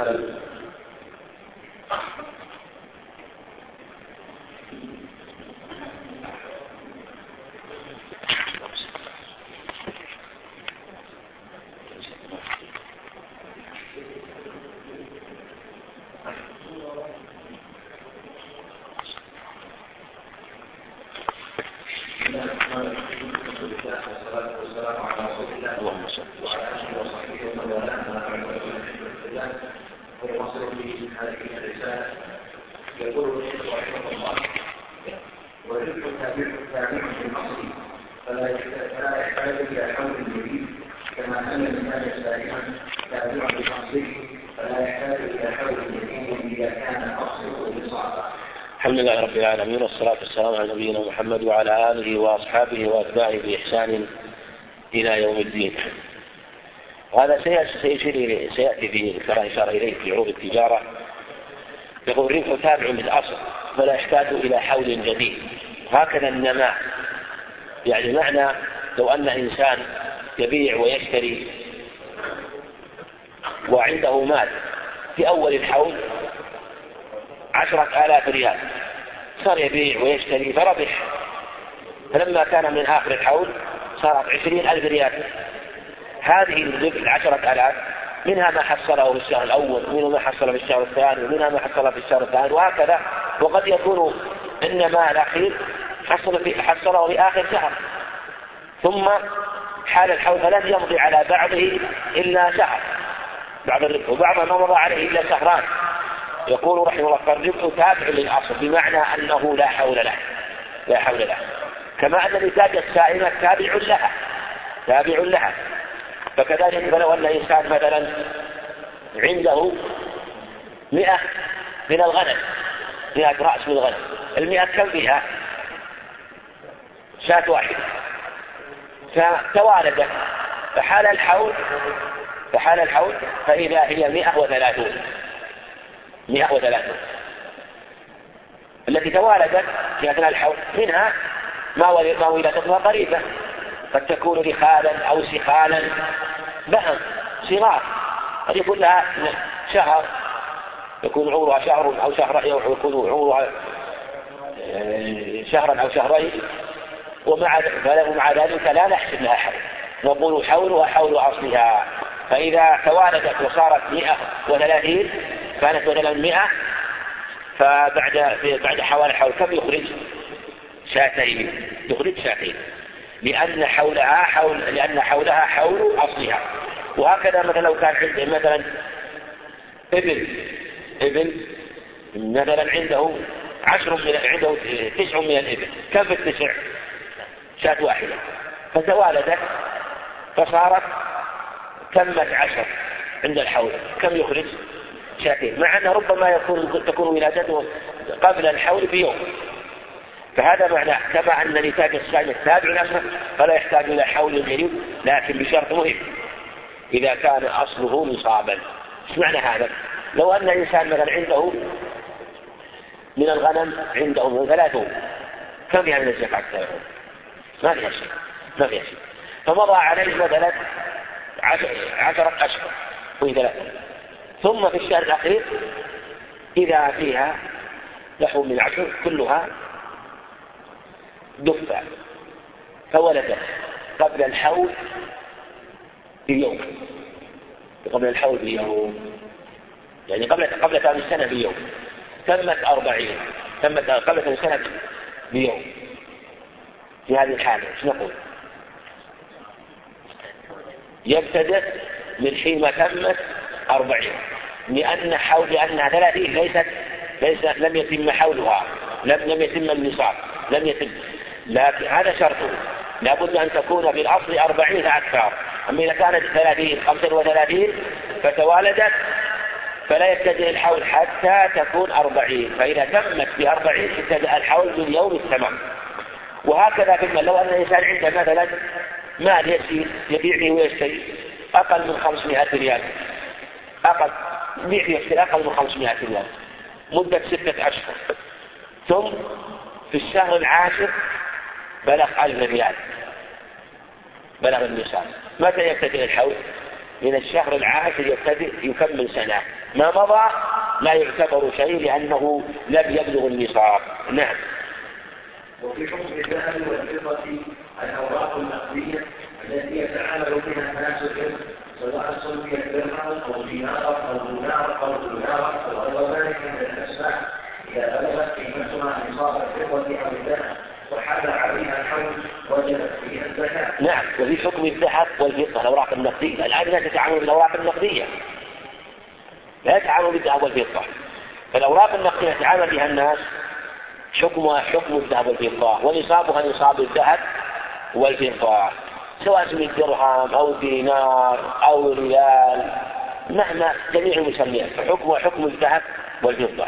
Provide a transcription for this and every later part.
intelligence. وأصحابه وأتباعه بإحسان إلى يوم الدين. سيشير سيأتي في كما إشارة إليه في عروض التجارة. يقول الربح تابع للأصل فلا يحتاج إلى حول جديد. هكذا النماء. يعني معنى لو أن إنسان يبيع ويشتري وعنده مال في أول الحول عشرة آلاف ريال صار يبيع ويشتري فربح فلما كان من آخر الحول صارت عشرين ألف ريال. هذه العشرة آلاف منها ما حصله في الشهر الأول ومنها ما حصله في الشهر الثاني ومنها ما حصله في الشهر الثاني وهكذا. وقد يكون إنما الأخير حصل في حصله في آخر شهر. ثم حال الحول فلم يمضي على بعضه إلا شهر. بعض وبعض ما مضى عليه إلا شهران. يقول رحمه الله فالربح تابع للأصل بمعنى أنه لا حول له لا حول له. كما أن نتاج السائمة تابع لها تابع لها. فكذلك فلو أن إنسان مثلا عنده مئة من الغنم مئة رأس من الغنم المئة كم فيها؟ شاة واحدة. فتوالدت فحال الحول فحال الحول فإذا هي مئة وثلاثون مئة وثلاثون. التي توالدت في أثناء الحول منها ما ما ولدتها قريبة. قد تكون رخالا أو سخالا. بهم صغار. قد يكون لها شهر. يكون عمرها شهر أو شهر يكون عمرها آه، شهرا أو شهرين. ومع ومع ذلك لا نحسب لها حول. نقول حولها حول أصلها. فإذا توالدت وصارت 130 كانت مثلا 100 فبعد بعد حوالي حول كم يخرج؟ شاتين يخرج شاتين لأن حولها حول لأن حولها حول أصلها. وهكذا مثلا لو كان عنده مثلا ابن ابن مثلا عنده عشر من عنده تسع من الإبل. كم في التسع؟ شاة واحدة. فتوالدت فصارت تمت عشر عند الحول. كم يخرج؟ شاتين مع أنه ربما يكون تكون ولادته قبل الحول بيوم. فهذا معناه كما أن نتاج السائل التابع له فلا يحتاج إلى حول جديد لكن بشرط مهم. إذا كان أصله نصابا. إيش معنى هذا؟ لو أن إنسان مثلا عنده من الغنم عنده من ثلاثون كم فيها من الزكاة؟ ما فيها شيء ما فيها شيء. فمضى عليه مثلا عشرة أشهر وهي ثلاثة. ثم في الشهر الأخير إذا فيها نحو من عشر كلها دفع فولدت قبل الحول بيوم. قبل الحول بيوم. يعني قبل قبل ثاني السنة بيوم. تمت أربعين. تمت قبل ثاني السنة بيوم. في هذه الحالة إيش نقول؟ يبتدئ من حين ما تمت أربعين. لأن حول لأنها ثلاثين ليست ليس لم يتم حولها لم لم يتم النصاب. لم يتم لكن هذا شرطه لابد أن تكون في الأصل أربعين أكثر. أما إذا كانت ثلاثين خمسة وثلاثين فتوالدت فلا يبتدئ الحول حتى تكون أربعين. فإذا تمت بأربعين ابتدأ الحول من يوم التمام. وهكذا في لو أن الإنسان عنده مثلا مال يسير يبيع به ويشتري أقل من 500 ريال. أقل يبيع ويشتري أقل من 500 ريال. مدة ستة أشهر. ثم في الشهر العاشر بلغ ألف ريال بلغ النصاب متى يبتدئ الحول؟ من الشهر العاشر يبتدئ يكمل سنة. ما مضى؟ لا يعتبر شيء لأنه لم يبلغ النصاب نعم. وفي حكم الذهب والفضة الأوراق النقدية التي يتعامل بها الناس سواء سميت درهما أو دينارا أو دينارا أو دينارا أو غير ذلك من الأسماء إذا بلغت قيمتها نصاب الفضة أو الذهب. نعم وفي حكم الذهب والفضة الأوراق النقدية. الآن لا تتعامل بالأوراق النقدية. لا يتعامل بالذهب والفضة. فالأوراق النقدية يتعامل بها الناس حكمها حكم الذهب والفضة ونصابها نصاب الذهب والفضة. سواء اسم الدرهم أو دينار أو ريال مهما جميع المسميات فحكمها حكم الذهب والفضة.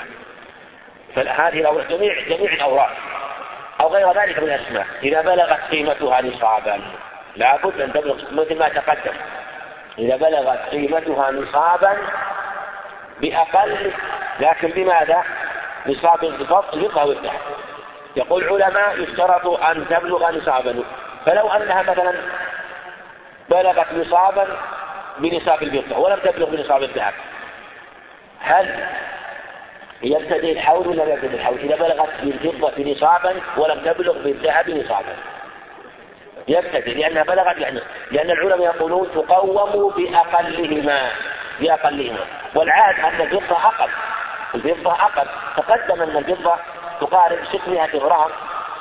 فهذه جميع جميع الأوراق. أو غير ذلك من الأسماء. إذا بلغت قيمتها نصابا لابد أن تبلغ مثل ما تقدم. إذا بلغت قيمتها نصابا بأقل لكن بماذا؟ نصاب الفضة والذهب يقول العلماء يشترط أن تبلغ نصابا. فلو أنها مثلا بلغت نصابا بنصاب الفضة ولم تبلغ بنصاب الذهب هل يبتدئ الحول ولا لا يبتدئ الحول؟ إذا بلغت بالفضة نصابا ولم تبلغ بالذهب نصابا. يبتدئ لأنها بلغت يعني لأن العلماء يقولون تقوم بأقلهما بأقلهما. والعاد أن الفضة أقل. الفضة أقل. تقدم أن الفضة تقارب 600 غرام.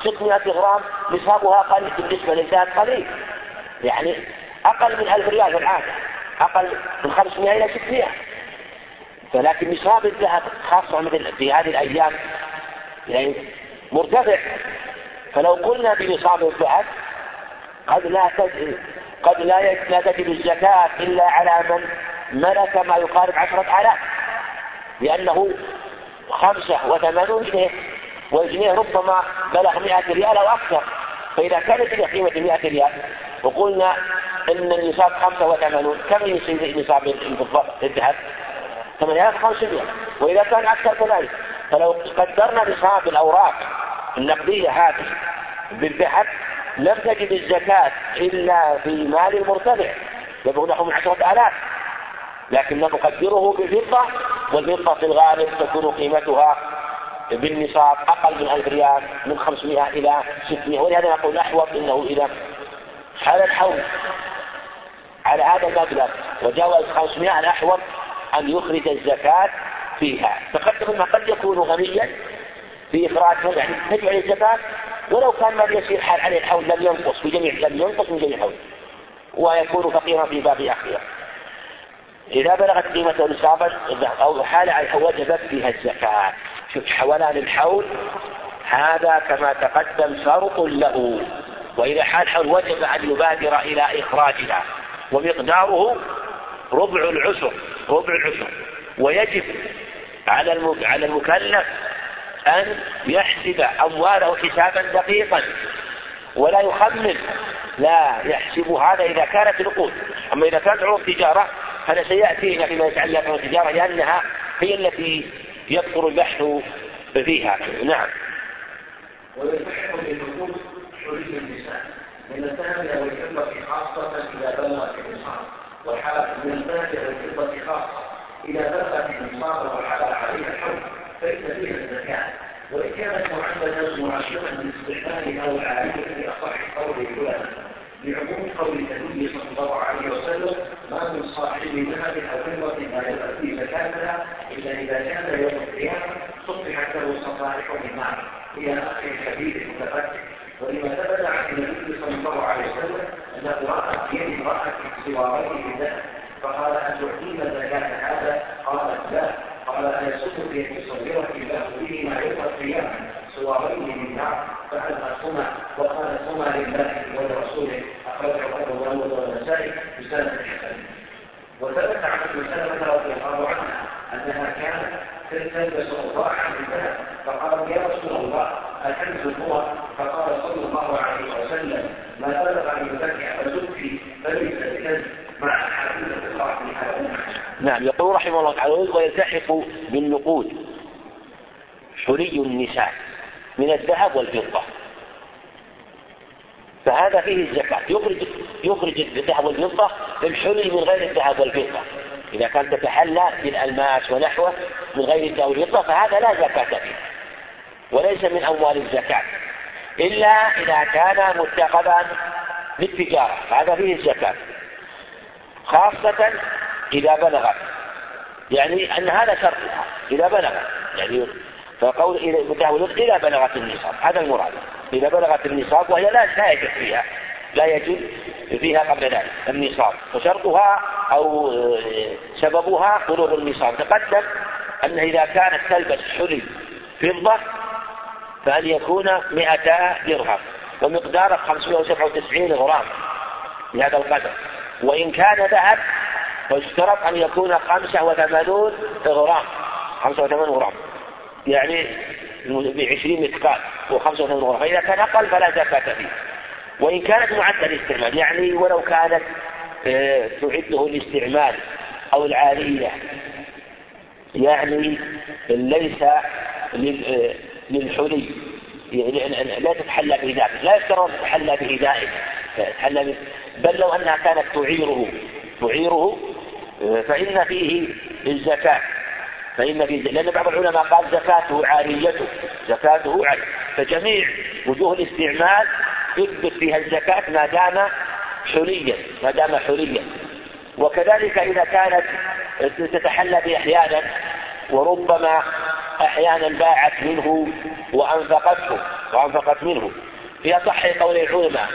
600 غرام نصابها أقل بالنسبة للذهب قليل. يعني أقل من 1000 ريال في العادة أقل من 500 إلى 600 فلكن نصاب الذهب خاصة مثل في هذه الأيام يعني مرتفع. فلو قلنا بنصاب الذهب قد لا تجد قد لا تجد الزكاة إلا على من ملك ما يقارب عشرة آلاف لأنه خمسة وثمانون جنيه والجنيه ربما بلغ مئة ريال أو أكثر. فإذا كانت قيمة مئة ريال وقلنا إن النصاب خمسة وثمانون كم يصير نصاب الفضة الذهب؟ 8500 وإذا كان أكثر كذلك فلو قدرنا نصاب الأوراق النقدية هذه بالذهب لم تجد الزكاة إلا في مال المرتفع. يبلغ نحو من عشرة آلاف. لكن نقدره بالفضة والفضة في الغالب تكون قيمتها بالنصاب أقل من ألف ريال من 500 إلى 600 ولهذا نقول أحوط أنه إذا حال الحول على هذا المبلغ وجاوز 500 الأحوط أن يخرج الزكاة فيها. تقدم أنه قد يكون غنيا في إخراجها يعني تجب عليه الزكاة ولو كان ما يصير حال عليه الحول لم ينقص في جميع لم ينقص من جميع الحول ويكون فقيرا في باب أخيرا إذا بلغت قيمته نصابا أو حال وجبت فيها الزكاة. شوف حولان الحول هذا كما تقدم شرط له. وإذا حال حول وجب أن يبادر إلى إخراجها. ومقداره ربع العشر. ربع العشر ويجب على على المكلف أن يحسب أمواله حسابا دقيقا ولا يخمن. لا يحسب هذا إذا كانت نقود أما إذا كانت عروض تجارة هذا سيأتينا فيما يتعلق بالتجارة لأنها هي التي يذكر البحث فيها. نعم. ويلتحق بالنقود حرية النساء. من الذهب أو الفضة خاصة إذا بلغت النصاب وحال من الذهب أو إذا بلغت النصاب وحال عليها الحول فإن فيها الزكاة. وإن كانت معدة معاشرة باستحلالها أو العالية في أصح قول العلماء لعموم قول النبي صلى الله عليه وسلم ما من صاحب ذهب أو فضة لا يؤدي زكاتها إلا إذا كان يوم القيامة صفحت له صفائح من نار. إلى آخر الحديث المتقدم ولما ثبت عن النبي صلى الله عليه وسلم أنه رأى في يد امرأة سوارين من ذهب فقال ان تعطينا زكاه هذا قالت لا قال ايسد في يد صغيره الله بهما يوم القيامه سوارين من نار فالقاهما وقالتهما لله ولرسوله اخرجه ابو داود والنسائي بسند حسن وثبت عن ابن سلمه رضي الله عنها انها كانت تلبس اوضاعا من ذهب فقالوا يا رسول الله الكنز هو فقال صلى الله عليه وسلم ما بلغ ان يزكي فزكي فليس بكنز مع في هذا نعم يقول رحمه الله تعالى ويلتحق بالنقود حلي النساء من الذهب والفضة. فهذا فيه الزكاة. يخرج يخرج الذهب والفضة الحلي من غير الذهب والفضة. إذا كانت تتحلى بالألماس ونحوه من غير والفضة فهذا لا زكاة فيه وليس من أموال الزكاة إلا إذا كان متخذا للتجارة هذا فيه الزكاة خاصة إذا بلغت يعني أن هذا شرطها إذا بلغت يعني فقول إذا بلغت النصاب هذا المراد إذا بلغت النصاب وهي لا يجب فيها. لا يجب فيها قبل ذلك النصاب. وشرطها أو آه، سببها بلوغ النصاب. تقدم أن إذا كانت تلبس حلي فضة فأن يكون مئتا درهم ومقداره 597 غرام بهذا القدر. وإن كان ذهب فاشترط أن يكون 85 غرام 85 غرام. يعني ب 20 مثقال و85 غرام. فإذا كان أقل فلا زكاة فيه. وإن كانت معدة للاستعمال يعني ولو كانت آه، تعده الاستعمال أو العالية يعني ليس آه، للحلي يعني لا تتحلى به دائما لا يفترض تتحلى به دائما تتحلى بل لو أنها كانت تعيره تعيره آه، فإن فيه الزكاة فإن فيه لأن بعض العلماء قال زكاته عاريته زكاته عارية فجميع وجوه الاستعمال يثبت فيها الزكاة ما دام حليا ما دام حليا. وكذلك إذا كانت تتحلى به أحيانا وربما أحيانا باعت منه وأنفقته وأنفقت منه. في أصح قول العلماء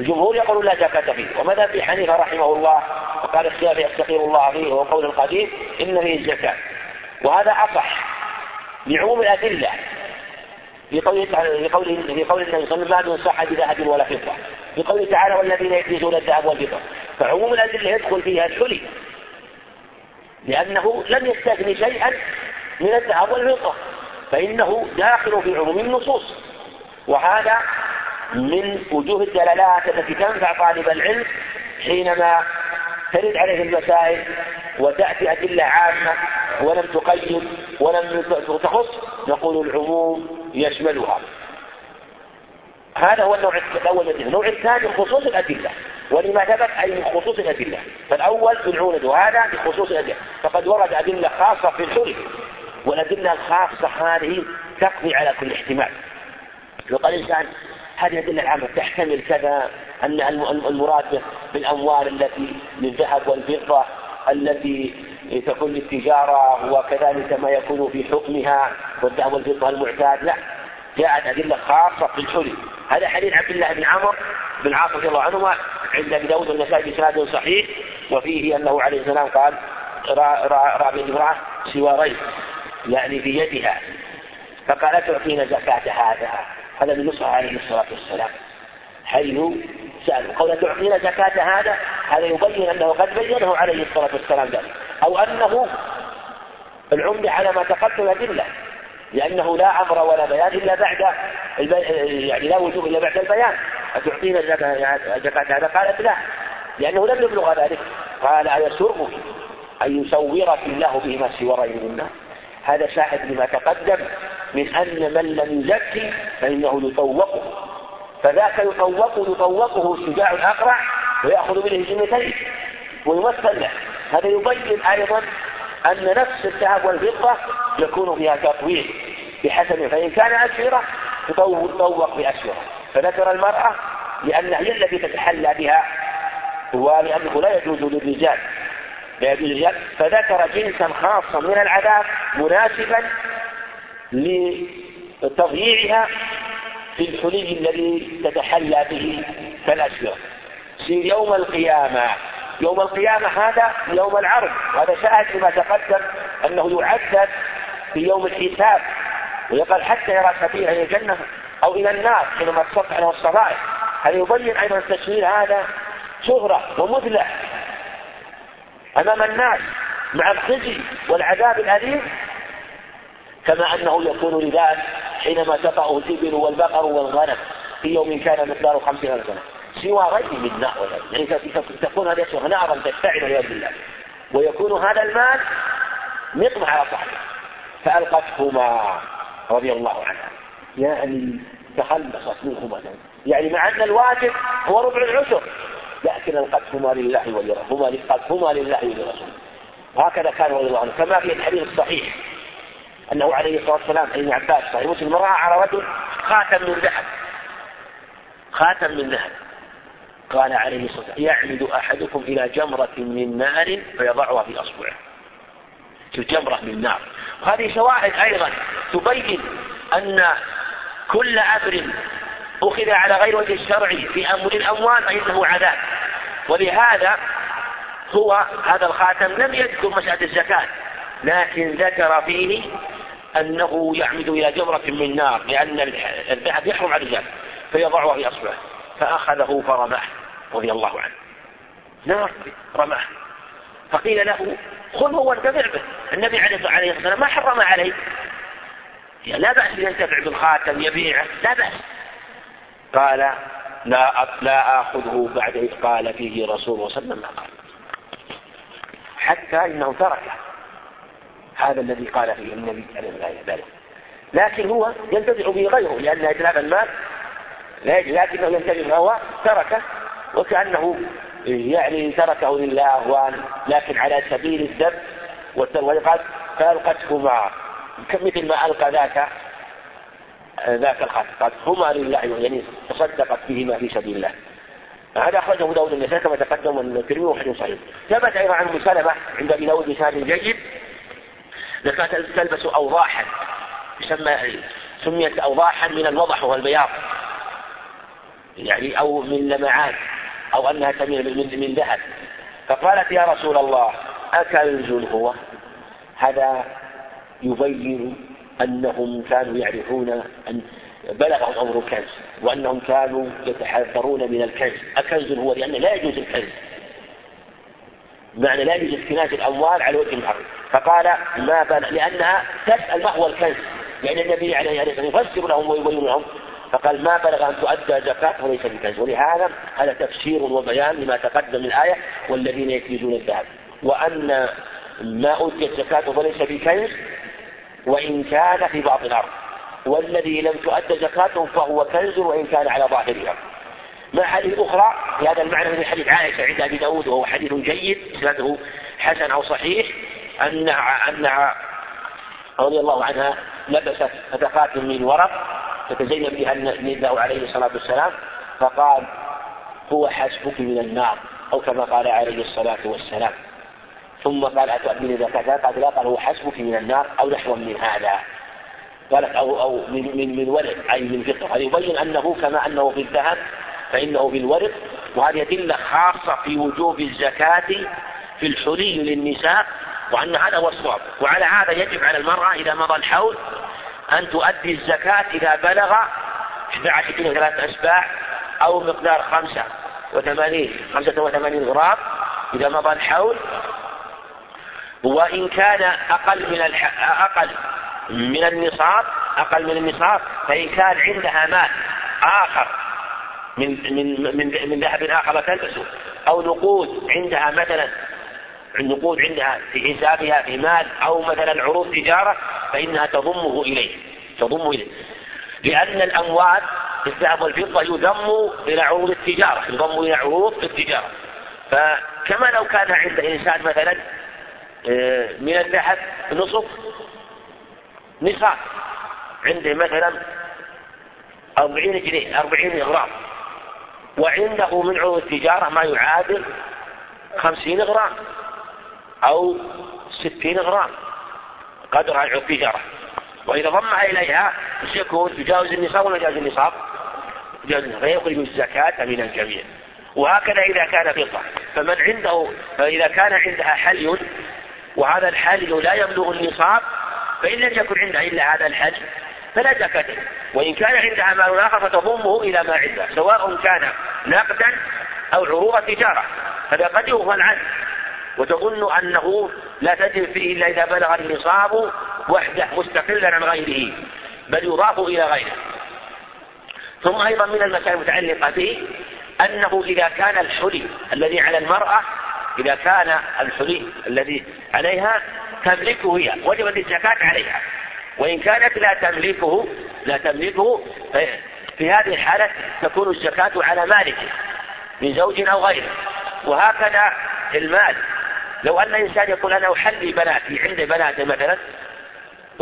الجمهور يقول لا زكاة فيه. وماذا في حنيفة رحمه الله وقال الشافعي يستقيم الله فيه وهو قول القديم إن فيه الزكاة وهذا أصح لعموم الأدلة. في قوله في قوله في قول النبي صلى الله عليه وسلم ما من صح بذهب ولا فضة. في قوله تعالى والذين يكنزون الذهب والفضة. فعموم الأدلة يدخل فيها الحلي لأنه لم يستثني شيئا من الذهب والفضة فإنه داخل في عموم النصوص. وهذا من وجوه الدلالات التي تنفع طالب العلم حينما ترد عليه المسائل وتأتي أدلة عامة ولم تقيد ولم تخص نقول العموم يشملها. هذا هو النوع الأول من النوع الثاني خصوص الأدلة. ولما ثبت أي من خصوص الأدلة. فالأول بالعون وهذا بخصوص الأدلة. فقد ورد أدلة خاصة في الحلف والأدلة الخاصة هذه تقضي على كل احتمال. لو قال الإنسان هذه الأدلة العامة تحتمل كذا أن المراد بالأموال التي للذهب والفضة التي تكون للتجارة وكذلك ما يكون في حكمها والذهب والفضة المعتاد. لا. جاءت أدلة خاصة في الحلي. هذا حديث عبد الله بن عمر بن عاص رضي الله عنهما عند أبي داود والنسائي بإسناد صحيح وفيه أنه عليه السلام قال رأى من امرأة سوارين يعني في يدها. فقال تعطينا زكاة هذا. هذا من نصح عليه الصلاة والسلام. حيث سألوا قول تعطينا زكاة هذا هذا يبين أنه قد بينه عليه الصلاة والسلام ذلك. أو أنه العمدة على ما تقدم أدلة لأنه لا أمر ولا بيان إلا بعد يعني لا وجوب إلا بعد البيان. أتعطينا زكاة هذا قالت لا لأنه لم يبلغ ذلك. قال أيسرك أن يصورك الله بهما سورين من الناس؟ هذا شاهد لما تقدم من أن من لم يزكي فإنه يطوقه. فذاك يطوق يطوقه الشجاع الأقرع ويأخذ منه جنتين ويمثل له. هذا يبين أيضا أن نفس الذهب والفضة يكون فيها تطويق بحسب فإن كان أسفرة تطوق بأسفرة فذكر المرأة لأنها هي التي تتحلى بها ولأنه لا يجوز للرجال للرجال فذكر جنسا خاصا من العذاب مناسبا لتضييعها في الحلي الذي تتحلى به كالأسفرة في يوم القيامة. يوم القيامة هذا يوم العرض. وهذا شاهد لما تقدم أنه يعذب في يوم الحساب. ويقال حتى يرى سبيله إلى الجنة أو إلى النار حينما تصف عنه الصغائر هذا يبين أيضا التشميل هذا؟ شهرة ومذلة. أمام الناس مع الخزي والعذاب الأليم كما أنه يكون لذلك حينما تقع الإبل والبقر والغنم في يوم كان مقداره خمسين ألف سنة. سوى غير من نار يعني تكون هذه الأشياء نارا تشتعل والعياذ بالله. ويكون هذا المال نقمة على صاحبه. فألقتهما رضي الله عنها. يعني تخلصت منهما. يعني مع أن الواجب هو ربع العشر. لكن القذف لله ولرسوله. هما لله ولرسوله. وهكذا كان رضي الله عنه كما في الحديث الصحيح أنه عليه الصلاة والسلام عن ابن عباس صحيح. مسلم. رأى على رجل خاتم من ذهب. خاتم من ذهب. قال عليه الصلاة والسلام يعمد أحدكم إلى جمرة من نار فيضعها في أصبعه. جمرة من نار. وهذه شواهد أيضا تبين أن كل أمر أخذ على غير وجه الشرع في أمر الأموال فإنه عذاب. ولهذا هو هذا الخاتم لم يذكر مسألة الزكاة لكن ذكر فيه أنه يعمد إلى جمرة من نار لأن الذهب يحرم على الرجال فيضعها في أصبعه فأخذه فرماه رضي الله عنه. نار رماه. فقيل له خذه وانتفع به. النبي عليه الصلاة والسلام ما حرم عليه يعني لا بأس ينتفع بالخاتم يبيعه لا بأس. قال لا لا آخذه بعد إذ قال فيه رسول الله صلى الله عليه وسلم ما حتى إنه تركه هذا الذي قال فيه النبي عليه والسلام. لكن هو ينتفع به غيره لأن إتلاف المال لكنه ينتفع هو تركه وكأنه يعني تركه لله لكن على سبيل الذب والقد فألقته معه. مثل ما ألقى ذاك ذاك الخط قد هما لله يعني تصدقت بهما في سبيل الله. هذا أخرجه داود النسائي كما تقدم والترمذي وحديث صحيح ثبت أيضا عن أم سلمة عند أبي داود بسند جيد. كانت تلبس أوضاحا يسمى سميت أوضاحا من الوضح وهو البياض يعني أو من لمعان أو أنها من من ذهب. فقالت يا رسول الله أكنز هو؟ هذا يبين أنهم كانوا يعرفون أن بلغهم أمر الكنز وأنهم كانوا يتحذرون من الكنز. أكنز هو لأن لا يجوز الكنز. معنى لا يجوز اكتناز الأموال على وجه الأرض. فقال ما بل لأنها تسأل ما هو الكنز. لأن النبي عليه الصلاة والسلام يفسر لهم ويبين لهم. فقال ما بلغ أن تؤدى زكاة وليس بكنز. ولهذا هذا تفسير وبيان لما تقدم الآية والذين يكنزون الذهب. وأن ما أديت زكاته فليس بكنز. وإن كان في بعض الأرض والذي لم تؤد زكاته فهو كنز وإن كان على ظاهرها. مع حديث أخرى في هذا المعنى من حديث عائشة عند أبي داود وهو حديث جيد إسناده حسن أو صحيح أنها أنها رضي الله عنها لبست فتقات من ورق تتزين بها النبي عليه الصلاة والسلام فقال هو حسبك من النار. أو كما قال عليه الصلاة والسلام. ثم قال أتؤمن زكاة قال لا قال هو حسبك من النار أو نحو من هذا. قالت أو أو من من من ورق أي من فضة. هذا يبين أنه كما أنه في الذهب فإنه في الورق. وهذه أدلة خاصة في وجوب الزكاة في الحلي للنساء وأن هذا هو الصواب. وعلى هذا يجب على المرأة إذا مضى الحول أن تؤدي الزكاة إذا بلغ 11 كيلو ثلاثة أسباع أو مقدار خمسة وثمانين خمسة وثمانين غرام إذا مضى الحول. وإن كان أقل من. أقل من النصاب أقل من النصاب فإن كان عندها مال آخر من من من من ذهب آخر تلبسه أو نقود عندها مثلا النقود عندها في حسابها في مال أو مثلا عروض تجارة فإنها تضمه إليه تضم إليه لأن الأموال الذهب والفضة يضم إلى عروض التجارة يضم إلى عروض التجارة فكما لو كان عند إنسان مثلا من الذهب نصف نصاب عنده مثلا أربعين جنيه أربعين غرام. وعنده من عروض التجارة ما يعادل خمسين غرام أو ستين غرام قدر عروض التجارة. وإذا ضمها إليها يكون يجاوز النصاب ولا يجاوز النصاب؟ يجاوز النصاب. فيخرج الزكاة من الجميع. وهكذا إذا كان فضة. فمن عنده فإذا كان عندها حلي وهذا الحلي لا يبلغ النصاب فإن لم يكن عندها إلا هذا الحج فلا زكاة. وإن كان عندها مال آخر فتضمه إلى ما عندها سواء كان نقدا أو عروض تجارة. هذا قد يغفل عنه. وتظن أنه لا تجد فيه إلا إذا بلغ النصاب وحده مستقلا عن غيره بل يضاف إلى غيره. ثم أيضا من المسائل المتعلقة به أنه إذا كان الحلي الذي على المرأة إذا كان الحلي الذي عليها تملكه هي وجبت الزكاة عليها. وإن كانت لا تملكه لا تملكه في هذه الحالة تكون الزكاة على مالكه من زوج أو غيره. وهكذا المال. لو أن إنسان يقول أنا أحلي بناتي عندي بنات مثلا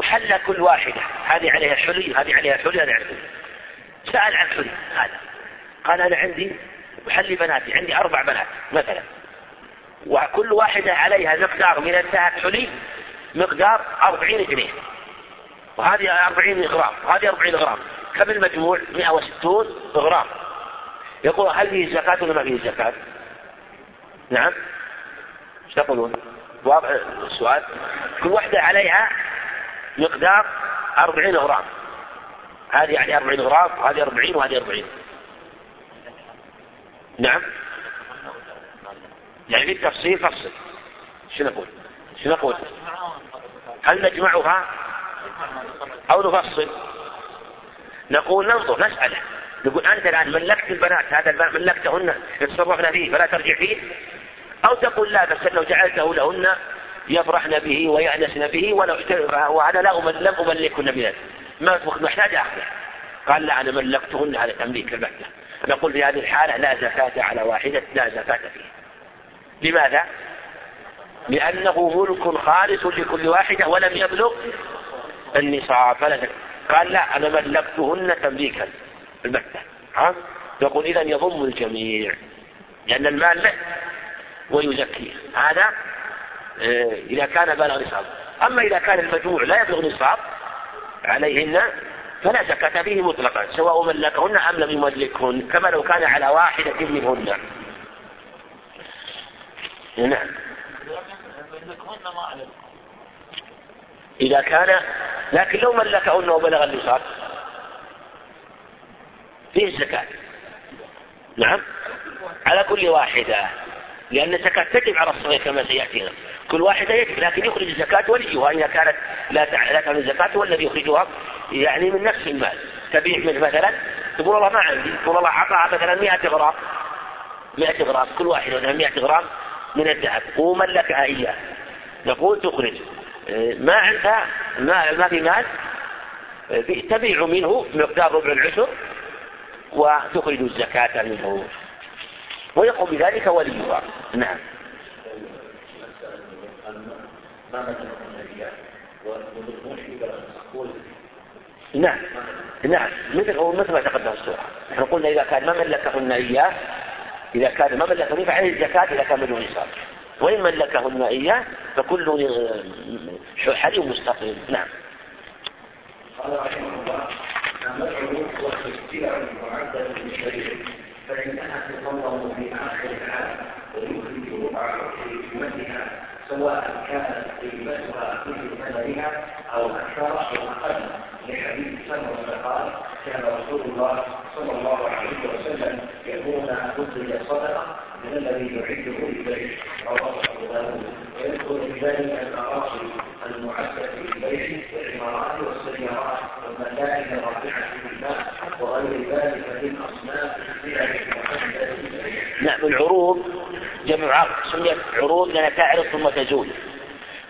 أحلى كل واحدة هذه عليها حلي هذه عليها حلي هذه عليها حلي. سأل عن حلي هذا. قال أنا عندي أحلي بناتي عندي أربع بنات مثلا. وكل واحدة عليها مقدار من الذهب حلي مقدار أربعين جنيه. وهذه أربعين غرام وهذه أربعين غرام. كم المجموع؟ 160 غرام. يقول هل فيه زكاة ولا ما فيه زكاة؟ نعم. إيش تقولون؟ السؤال. كل واحدة عليها مقدار أربعين غرام. هذه يعني أربعين غرام وهذه أربعين وهذه أربعين. نعم. يعني في فصل شو نقول؟ شو نقول؟ هل نجمعها؟ أو نفصل؟ نقول ننظر نسأله نقول أنت الآن ملكت البنات هذا البنات ملكتهن تصرفنا فيه فلا ترجع فيه. أو تقول لا بس لو جعلته لهن يفرحن به ويأنسن به ولو وأنا لا لم أملكهن بذلك ما محتاج أخذه قال لا أنا ملكتهن هذا تمليك البتة. نقول في هذه الحالة لا زكاة على واحدة لا زكاة فيه لماذا؟ لأنه ملك خالص لكل واحدة ولم يبلغ النصاب. قال لا أنا ملكتهن تمليكا البتة ها؟ يقول إذا يضم الجميع. لأن المال له ويزكيه هذا آه، إذا كان بلغ نصاب. أما إذا كان المجموع لا يبلغ نصاب عليهن فلا زكاة فيه مطلقا سواء ملكهن أم لم يملكهن كما لو كان على واحدة منهن. نعم. إذا كان لكن لو ملكهن وبلغ النصاب فيه الزكاة. نعم. على كل واحدة لأن الزكاة تجب على الصغير كما سيأتينا. كل واحدة يجب لكن يخرج الزكاة وليها إذا كانت لا لا تعمل الزكاة هو الذي يخرجها يعني من نفس المال. تبيع منه مثلا تقول والله ما عندي تقول الله أعطاها مثلا 100 غرام. 100 غرام كل واحد مثلا 100 غرام. من الذهب وملكها إياه نقول تخرج ما عندها ما, ما في مال؟ تبيع منه مقدار ربع العشر وتخرج الزكاة منه. ويقوم بذلك وليها. نعم. نعم. نعم. مثل مثل ما تقدم السورة نحن قلنا إذا كان ما ملكهن إياه إذا كان ما ملكهن فعليه الزكاة إذا كان بدون نصاب. وإن ملكهن إياه فكل حلي مستقيم. نعم. قال رحمه الله المدعو والاختيار المعدل للشريعة فإنها تنظم في آخر العام ويخرج ربع حكمتها سواء كانت قيمتها مثل ثمنها أو أكثر أو أقل لحديث سلمة قال كان رسول الله صلى الله عليه وسلم يقول أخرج صدقة من الذي يعده للبيت رواه أبو داود. ويذكر في ذلك الأراضي المعدة للبيت والعمارات والسيارات والمكائن الرافعة في الماء وغير ذلك من أصناف نعم العروض جمع عرض سميت عروض لأنها تعرض ثم تزول.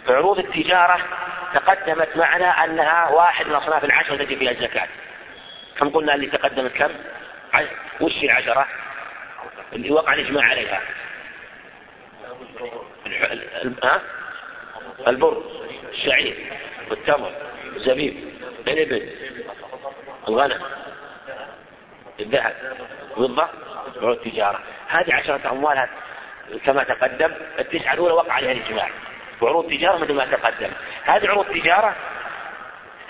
عروض التجارة تقدمت معنا أنها واحد من أصناف العشرة التي فيها الزكاة. كم قلنا اللي تقدمت كم؟ وش العشرة؟ اللي وقع الإجماع عليها. ها؟ البر الشعير والتمر الزبيب الإبل الغنم الذهب الفضة عروض التجارة. هذه عشرة أموال كما تقدم التسعة الأولى وقع عليها الإجماع. وعروض التجارة مثل ما تقدم. هذه عروض التجارة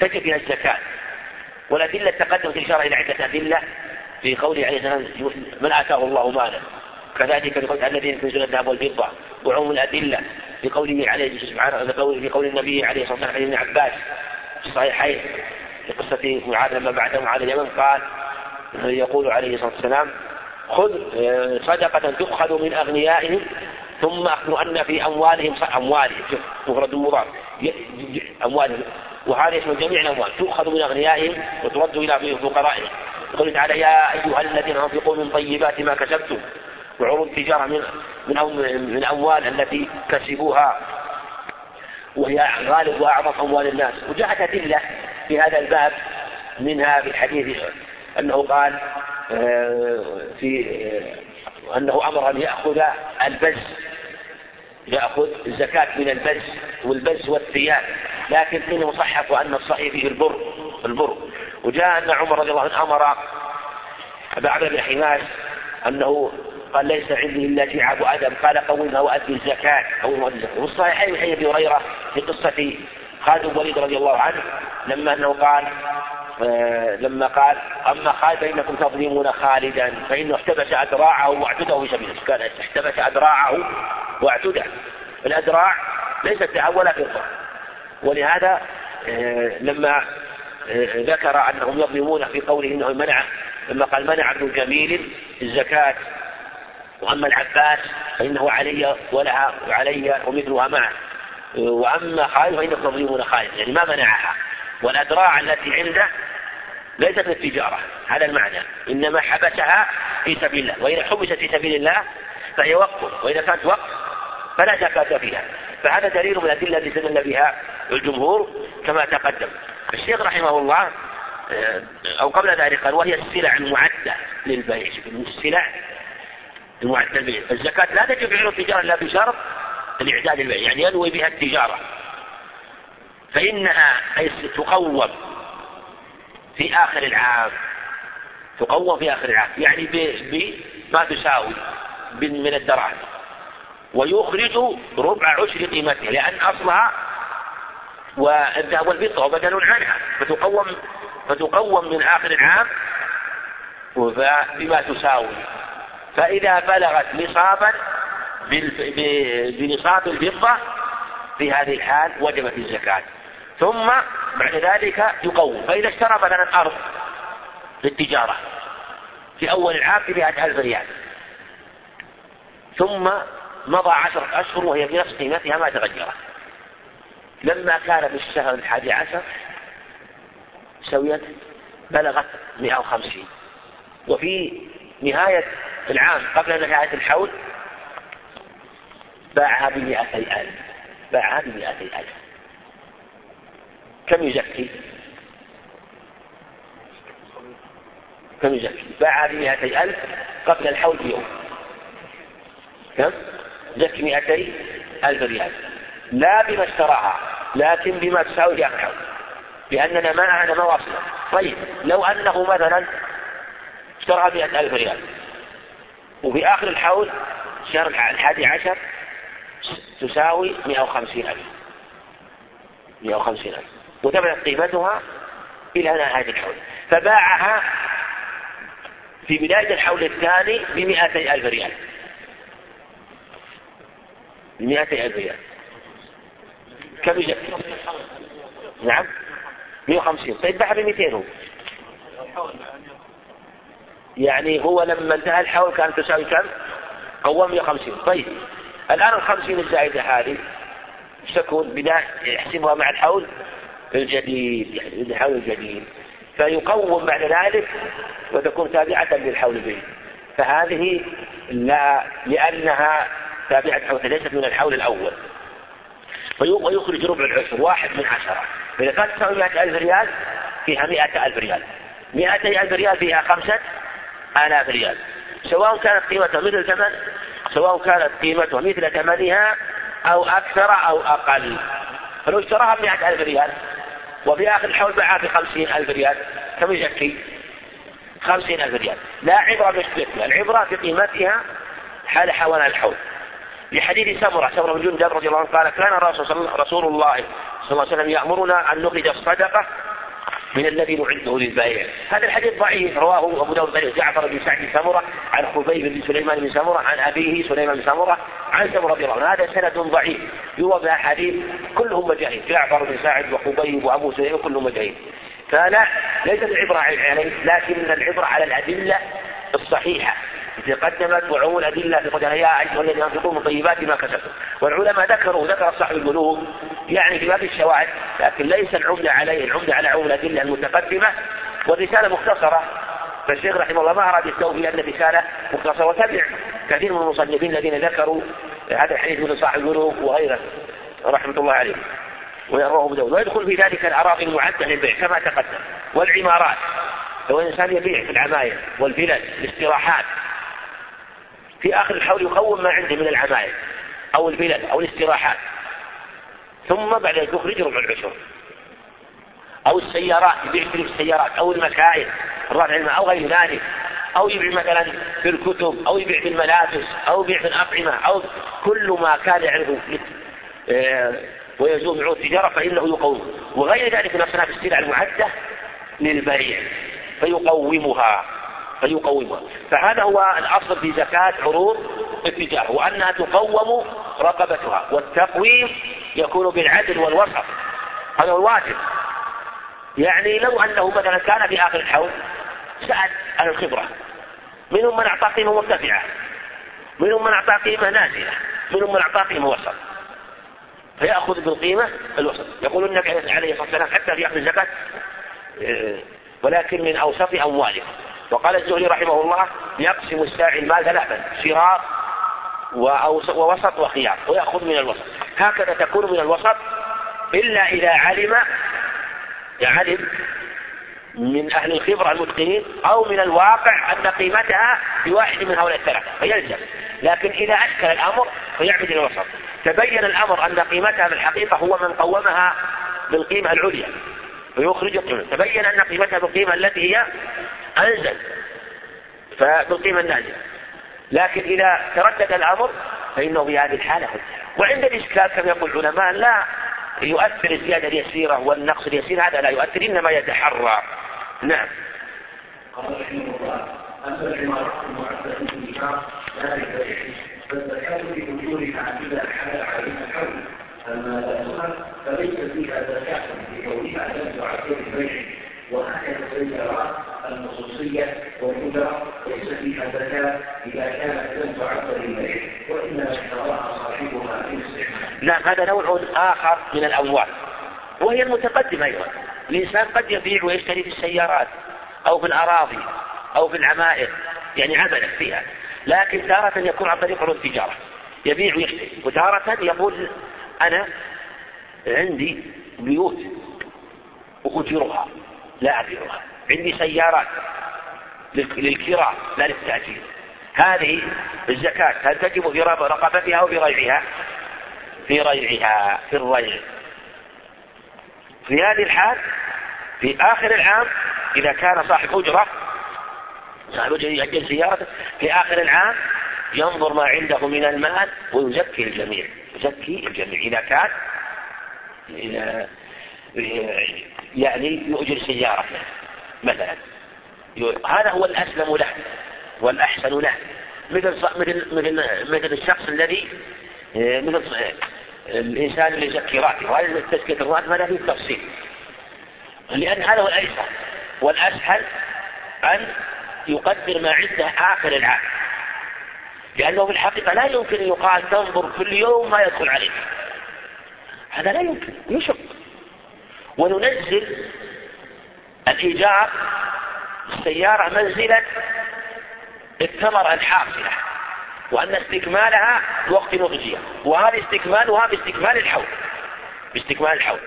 تجب فيها الزكاة. والأدلة تقدمت الإشارة إلى عدة أدلة. في قوله عليه السلام من آتاه الله مالا كذلك لقول الذين يكنزون الذهب والفضة وعموم الأدلة في قوله عليه سبحانه في قول النبي عليه الصلاة والسلام ابن عباس في الصحيحين في قصة معاذ لما بعث معاذ اليمن قال يقول عليه الصلاة والسلام خذ آه، صدقة تؤخذ من أغنيائهم ثم أخبر أن في أموالهم أموالهم مفرد مضاف أموالهم وهذا يشمل جميع الأموال تؤخذ من أغنيائهم وترد إلى فقرائهم. يقول تعالى يا أيها الذين أنفقوا من طيبات ما كسبتم وعروض التجارة من من الأموال التي كسبوها وهي غالب وأعظم أموال الناس. وجاءت أدلة في هذا الباب منها في الحديث أنه قال آه، في أنه أمر أن يأخذ البز يأخذ الزكاة من البز والبز والثياب لكن فيه مصحف وأن الصحيح فيه البر البر. وجاء أن عمر رضي الله عنه أمر أبا عبد بن حماس أنه قال ليس عندي إلا شعاب أدم. قال قومها وأدي الزكاة قومها وأدي الزكاة. والصحيحين من أبي هريرة في قصة خالد بن الوليد رضي الله عنه لما أنه قال آه لما قال أما خالد فإنكم تظلمون خالدا فإنه احتبس أدراعه واعتده في سبيله كان احتبس أدراعه واعتده الأدراع ليست ذهب ولا فضة ولهذا آه لما ذكر أنهم يظلمون في قوله إنه منع لما قال منع ابن جميل الزكاة. وأما العباس فإنه علي ولها وعلي ومثلها معه. وأما خالد فإنكم تظلمون خالد يعني ما منعها. والأدراع التي عنده ليست للتجارة هذا المعنى. إنما حبسها في سبيل الله. وإذا حبست في سبيل الله فهي وقف وإذا كانت وقف فلا زكاة فيها. فهذا دليل من الأدلة التي استدل بها الجمهور كما تقدم. الشيخ رحمه الله آه، أو قبل ذلك قال وهي السلع المعدة للبيع. السلع المعدة للبيع. الزكاة لا تجب على التجارة إلا بشرط الإعداد للبيع يعني ينوي بها التجارة. فإنها تقوم في آخر العام. تقوم في آخر العام يعني بما تساوي من الدراهم. ويخرج ربع عشر قيمتها لأن أصلها والذهب والفضة بدل عنها فتقوم فتقوم من آخر العام بما تساوي. فإذا بلغت نصابا بنصاب الفضة في هذه الحال وجبت الزكاة. ثم بعد ذلك يقوم فإذا اشترى مثلا أرض للتجارة في أول العام بمئة ألف ريال. ثم مضى عشرة أشهر وهي بنفس قيمتها ما تغيرت لما كان في الشهر الحادي عشر سويت بلغت 150 وفي نهاية العام قبل نهاية الحول باعها بمئتي ألف باعها بمئتي ألف كم يزكي؟ كم يزكي؟ باعها بمئتي ألف قبل الحول بيوم كم؟ زكي مئتي ألف ريال. لا بما اشتراها لكن بما تساوي الحول لأننا معنا ما واصلة. طيب لو أنه مثلا اشتراها مئة ألف ريال وفي آخر الحول شهر الحادي عشر تساوي 150 ألف. 150 ألف. وثبتت قيمتها إلى نهاية الحول. فباعها في بداية الحول الثاني بمئتي ألف ريال. بمئتي ألف ريال. كم يجب؟ نعم. 150 طيب ب 200 هو. يعني هو لما انتهى الحول كانت تساوي كم؟ قوم 150 طيب. الآن الخمسين الزائدة هذه تكون؟ بداية يحسبها مع الحول الجديد يعني الحول الجديد. فيقوم بعد ذلك وتكون تابعة للحول الجديد فهذه لا لأنها تابعة الحول ليست من الحول الأول. ويخرج ربع العشر واحد من عشرة. فإذا كانت تساوي مئة ألف ريال فيها مئة ألف ريال. مئتي ألف ريال فيها خمسة آلاف ريال. سواء كانت قيمتها مثل ثمن سواء كانت قيمتها مثل ثمنها أو أكثر أو أقل. فلو اشتراها بمئة ألف ريال وفي آخر الحول باعها بخمسين ألف ريال كم يزكي؟ خمسين ألف ريال. لا عبرة بنسبتها العبرة بقيمتها حال حوالي الحول. لحديث سمرة سمرة بن جندب رضي الله عنه قال كان رسول الله صلى الله عليه وسلم يأمرنا أن نخرج الصدقة من الذي نعده للبائع هذا الحديث ضعيف رواه أبو داود بن جعفر بن سعد سمرة عن خبيب بن سليمان بن سمرة عن أبيه سليمان بن سمرة عن سمرة رضي الله عنه. هذا سند ضعيف يروى بأحاديث كلهم مجاهيل جعفر بن سعد وخبيب وأبو سليمان كلهم مجاهيل فلا ليست العبرة عليه لكن العبرة على الأدلة الصحيحة. التي قدمت وعموم الأدلة في قدرها يا أيها الذين ينفقون من طيبات ما كسبتم والعلماء ذكروا ذكر صاحب البلوغ يعني في باب الشواهد لكن ليس العمدة عليه العمدة على عموم الأدلة المتقدمة. والرسالة مختصرة. فالشيخ رحمه الله ما أراد يستوفي أن الرسالة مختصرة. وتبع كثير من المصنفين الذين ذكروا هذا الحديث من صاحب البلوغ وغيره. رحمة الله عليه. ويروه أبو داود. ويدخل في ذلك الاراضي المعدة للبيع كما تقدم. والعمارات. لو الانسان يبيع في العماير والفلل الاستراحات في آخر الحول يقوم ما عنده من العماير أو البلد أو الاستراحات. ثم بعد ذلك يخرج ربع العشر. أو السيارات يبيع في السيارات أو المكائن الرافع الماء أو غير ذلك. أو يبيع مثلا في الكتب أو يبيع في الملابس أو يبيع في الأطعمة أو كل ما كان يعرض آه، ويجوز معه التجارة فإنه يقوم. وغير ذلك من أصناف السلع المعدة للبيع فيقومها. فيقومها. فهذا هو الأصل في زكاة عروض التجارة وأنها تقوم رقبتها والتقويم يكون بالعدل والوسط. هذا هو الواجب. يعني لو أنه مثلا كان في آخر الحول سأل أهل الخبرة منهم من أعطى قيمة مرتفعة منهم من أعطى قيمة نازلة منهم من أعطى قيمة وسط. فيأخذ بالقيمة الوسط. يقول النبي عليه الصلاة والسلام حتى في أخذ الزكاة آه، ولكن من أوسط أموالهم وقال الزهري رحمه الله يقسم الساعي المال ثلاثا شراء ووسط وخيار ويأخذ من الوسط. هكذا تكون من الوسط إلا إذا علم علم من أهل الخبرة المتقنين أو من الواقع أن قيمتها في واحد من هؤلاء الثلاثة فيلزم لكن إذا أشكل الأمر فيعمد إلى الوسط. تبين الأمر أن قيمتها في الحقيقة هو من قومها بالقيمة العليا فيخرج القيمة. تبين أن قيمتها بالقيمة التي هي أنزل فبالقيمة النازلة. لكن إذا تردد الأمر فإنه في هذه الحالة وعند الإشكال كما يقول العلماء لا يؤثر الزيادة اليسيرة والنقص اليسير هذا لا يؤثر إنما يتحرى. نعم. قال رحمه الله أما حل عليها الحول أما فليس فيها زكاة لكونها لم تعد البيع وهكذا السيارات النصوصية والأجرة ليس فيها زكاة إذا كانت لم تعد للبيع وإنما اشتراها صاحبها في. لا هذا نوع آخر من الأموال. وهي المتقدمة أيضا. الإنسان قد يبيع ويشتري في السيارات أو في الأراضي أو في العمائر يعني عملا فيها. لكن تارة يكون عن طريق عروض التجارة يبيع ويشتري. وتارة يقول أنا عندي بيوت أؤجرها لا أبيعها. عندي سيارات للكراء لا للتأجير هذه الزكاة هل تجب في رقبتها أو في ريعها؟ في ريعها في الريع. في هذه الحال في آخر العام إذا كان صاحب أجرة صاحب أجرة يأجل سيارته في آخر العام ينظر ما عنده من المال ويزكي الجميع. يزكي الجميع. إذا كان يعني يؤجر سيارة مثلا. هذا هو الأسلم له والأحسن له. مثل مثل مثل مثل الشخص الذي مثل الإنسان اللي يزكي راتب. وهذا تزكية الراتب هذا فيه تفصيل. لأن هذا هو الأيسر والأسهل أن يقدر ما عنده آخر العام. لأنه في الحقيقة لا يمكن أن يقال تنظر كل يوم ما يدخل عليك. هذا لا يمكن. يشق. وننزل الإيجار السيارة منزلة الثمرة الحاصلة وأن استكمالها وقت نضجها وهذا استكمالها باستكمال الحول باستكمال الحول.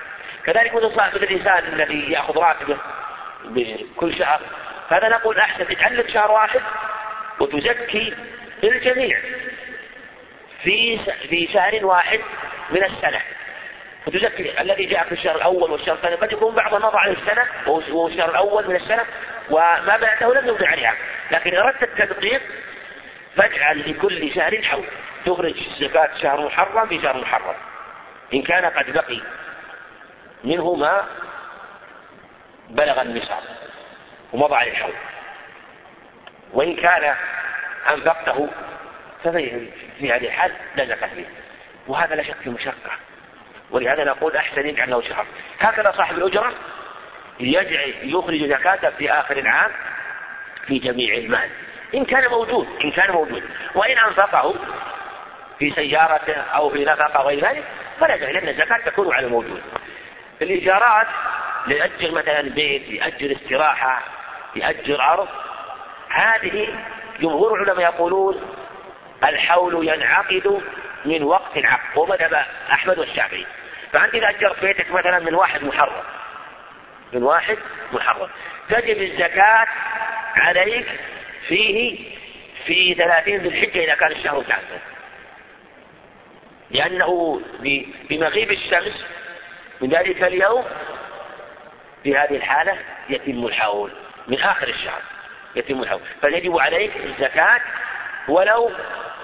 كذلك مثل صاحب الإنسان الذي يأخذ راتبه بكل شهر فهذا نقول أحسن تتعلم شهر واحد وتزكي الجميع في في شهر واحد من السنة. فتزكي الذي جاء في الشهر الأول والشهر الثاني. قد يكون بعض مضى على السنة وهو الشهر الأول من السنة وما بعده لم يمضي عليها. لكن أردت التدقيق فاجعل لكل شهر حول. تخرج زكاة شهر محرم في شهر محرم. إن كان قد بقي منه ما بلغ النصاب ومضى عليه الحول. وإن كان أنفقته ففي في هذه الحال لا زكاة فيه. وهذا لا شك في مشقة. ولهذا نقول أحسن يجعل له شهر. هكذا صاحب الأجرة يجعل يخرج زكاته في آخر العام في جميع المال. إن كان موجود إن كان موجود. وإن أنفقه في سيارته أو في نفقة غير ذلك فلا داعي لأن الزكاة تكون على الموجود. الإيجارات ليأجر مثلا بيت يأجر استراحة يأجر أرض هذه جمهور العلماء يقولون الحول ينعقد من وقت العقد ومذهب أحمد والشافعي فأنت إذا أجرت بيتك مثلا من واحد محرم من واحد محرم تجب الزكاة عليك فيه في ثلاثين ذي الحجة إذا كان الشهر كاملا لأنه بمغيب الشمس من ذلك اليوم في هذه الحالة يتم الحول من آخر الشهر يتم الحول. فيجب عليك الزكاة ولو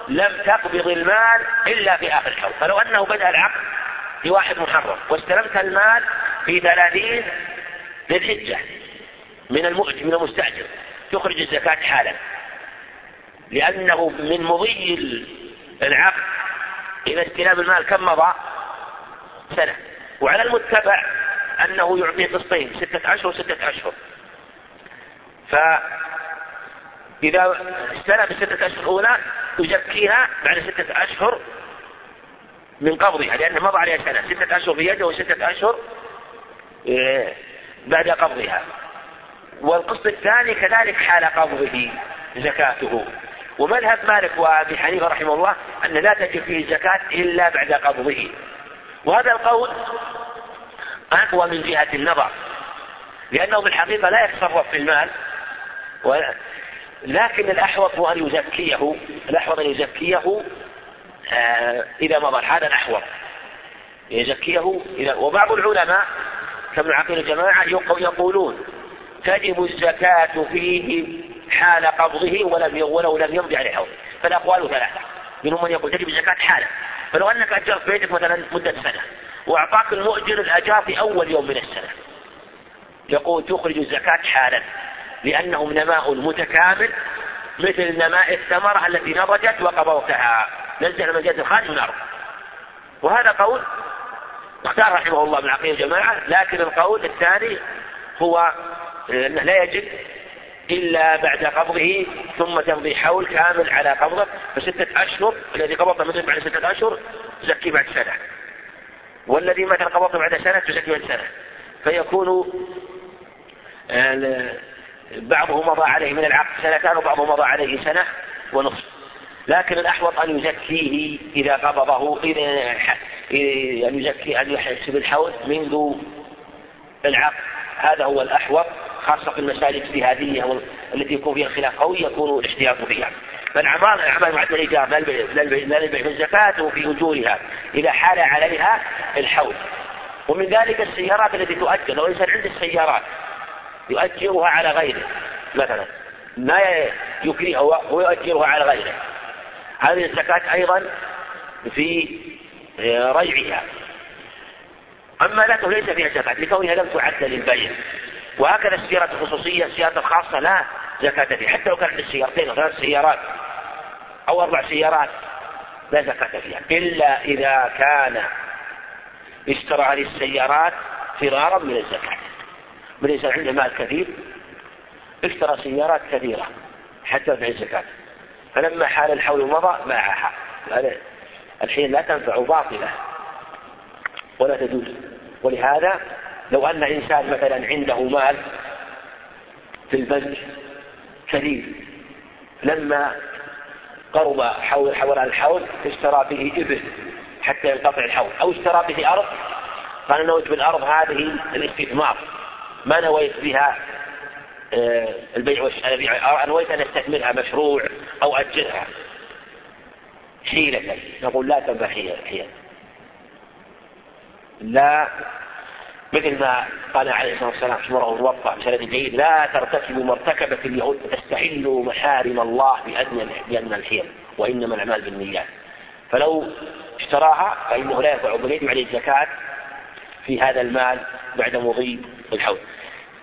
لم تقبض المال إلا في آخر الحول فلو أنه بدأ العقد في واحد محرم. واستلمت المال في ثلاثين ذي الحجة من المؤجر من المستأجر. تخرج الزكاة حالا. لأنه من مضي العقد إذا استلام المال كم مضى؟ سنة. وعلى المتبع أنه يعطي قسطين ستة أشهر ستة أشهر. فإذا استلم الستة أشهر الأولى يزكيها بعد ستة أشهر من قبضها لأنه مضى عليها سنة ستة أشهر في يده وستة أشهر إيه، بعد قبضها. والقسط الثاني كذلك حال قبضه زكاته. ومذهب مالك وأبي حنيفة رحمه الله أن لا تجب فيه الزكاة إلا بعد قبضه. وهذا القول اقوى من جهة النظر لأنه في الحقيقة لا يتصرف في المال لكن الأحوط أن يزكيه الأحوط أن يزكيه آه إذا مضى هذا الاحوط يزكيه إذا وبعض العلماء كابن عقيل الجماعة يقولون تجب الزكاة فيه حال قبضه ولم ولو لم يمضي عليه حول فالأقوال ثلاثة. منهم من يقول تجب الزكاة حالا. فلو أنك أجرت بيتك مثلا مدة سنة وأعطاك المؤجر الأجار في أول يوم من السنة يقول تخرج الزكاة حالا لأنه نماء متكامل مثل نماء الثمرة التي نضجت وقبضتها. نزل من جهة الخارج الأرض وهذا قول اختار رحمه الله من عقيدة الجماعة لكن القول الثاني هو أنه لا يجب إلا بعد قبضه ثم تمضي حول كامل على قبضه فستة أشهر الذي قبضه مثل بعد ستة أشهر تزكي بعد سنة. والذي مثلا قبضه بعد سنة تزكي بعد سنة. فيكون بعضه مضى عليه من العقد سنتان وبعضه مضى عليه سنة ونصف. لكن الأحوط أن يزكيه إذا قبضه أن يزكي أن يحسب الحول منذ العقد. هذا هو الأحوط خاصة في المسائل الاجتهادية التي يكون فيها خلاف قوي يكون الاحتياط فيها. فالأعمال الأعمال بعد الإيجاب لا البيع في الزكاة وفي أجورها. إذا حال عليها الحول ومن ذلك السيارات التي تؤجر لو الإنسان عنده السيارات يؤجرها على غيره. مثلا ما يكرهها ويؤجرها على غيره. هذه الزكاة أيضا في ريعها. أما لا ليس فيها زكاة لكونها لم تعد للبيع. وهكذا السيارة الخصوصية السيارة الخاصة لا زكاة فيها. حتى لو كانت السيارتين أو ثلاث سيارات أو أربع سيارات لا زكاة فيها. إلا إذا كان اشترى هذه السيارات فرارا من الزكاة. من الإنسان عنده مال كثير اشترى سيارات كثيرة حتى يدفع الزكاة. فلما حال الحول مضى باعها الحين لا تنفع باطلة. ولا تجوز. ولهذا لو أن إنسان مثلا عنده مال في البنك كثير لما قرب حول حول الحول اشترى به إبل حتى ينقطع الحول أو اشترى به أرض قال نويت بالأرض هذه الاستثمار. ما نويت بها؟ البيع والشراء نويت أن أستثمرها مشروع أو أجرها. حيلة. نقول لا تنبع حيلة. لا مثل ما قال عليه الصلاة والسلام في مرة موطأ بسند جيد لا ترتكبوا ما ارتكبت اليهود فتستحلوا محارم الله بأدنى بأدنى الحيل وإنما الأعمال بالنيات. فلو اشتراها فإنه لا ينفع بل يجب عليه الزكاة في هذا المال بعد مضي الحول.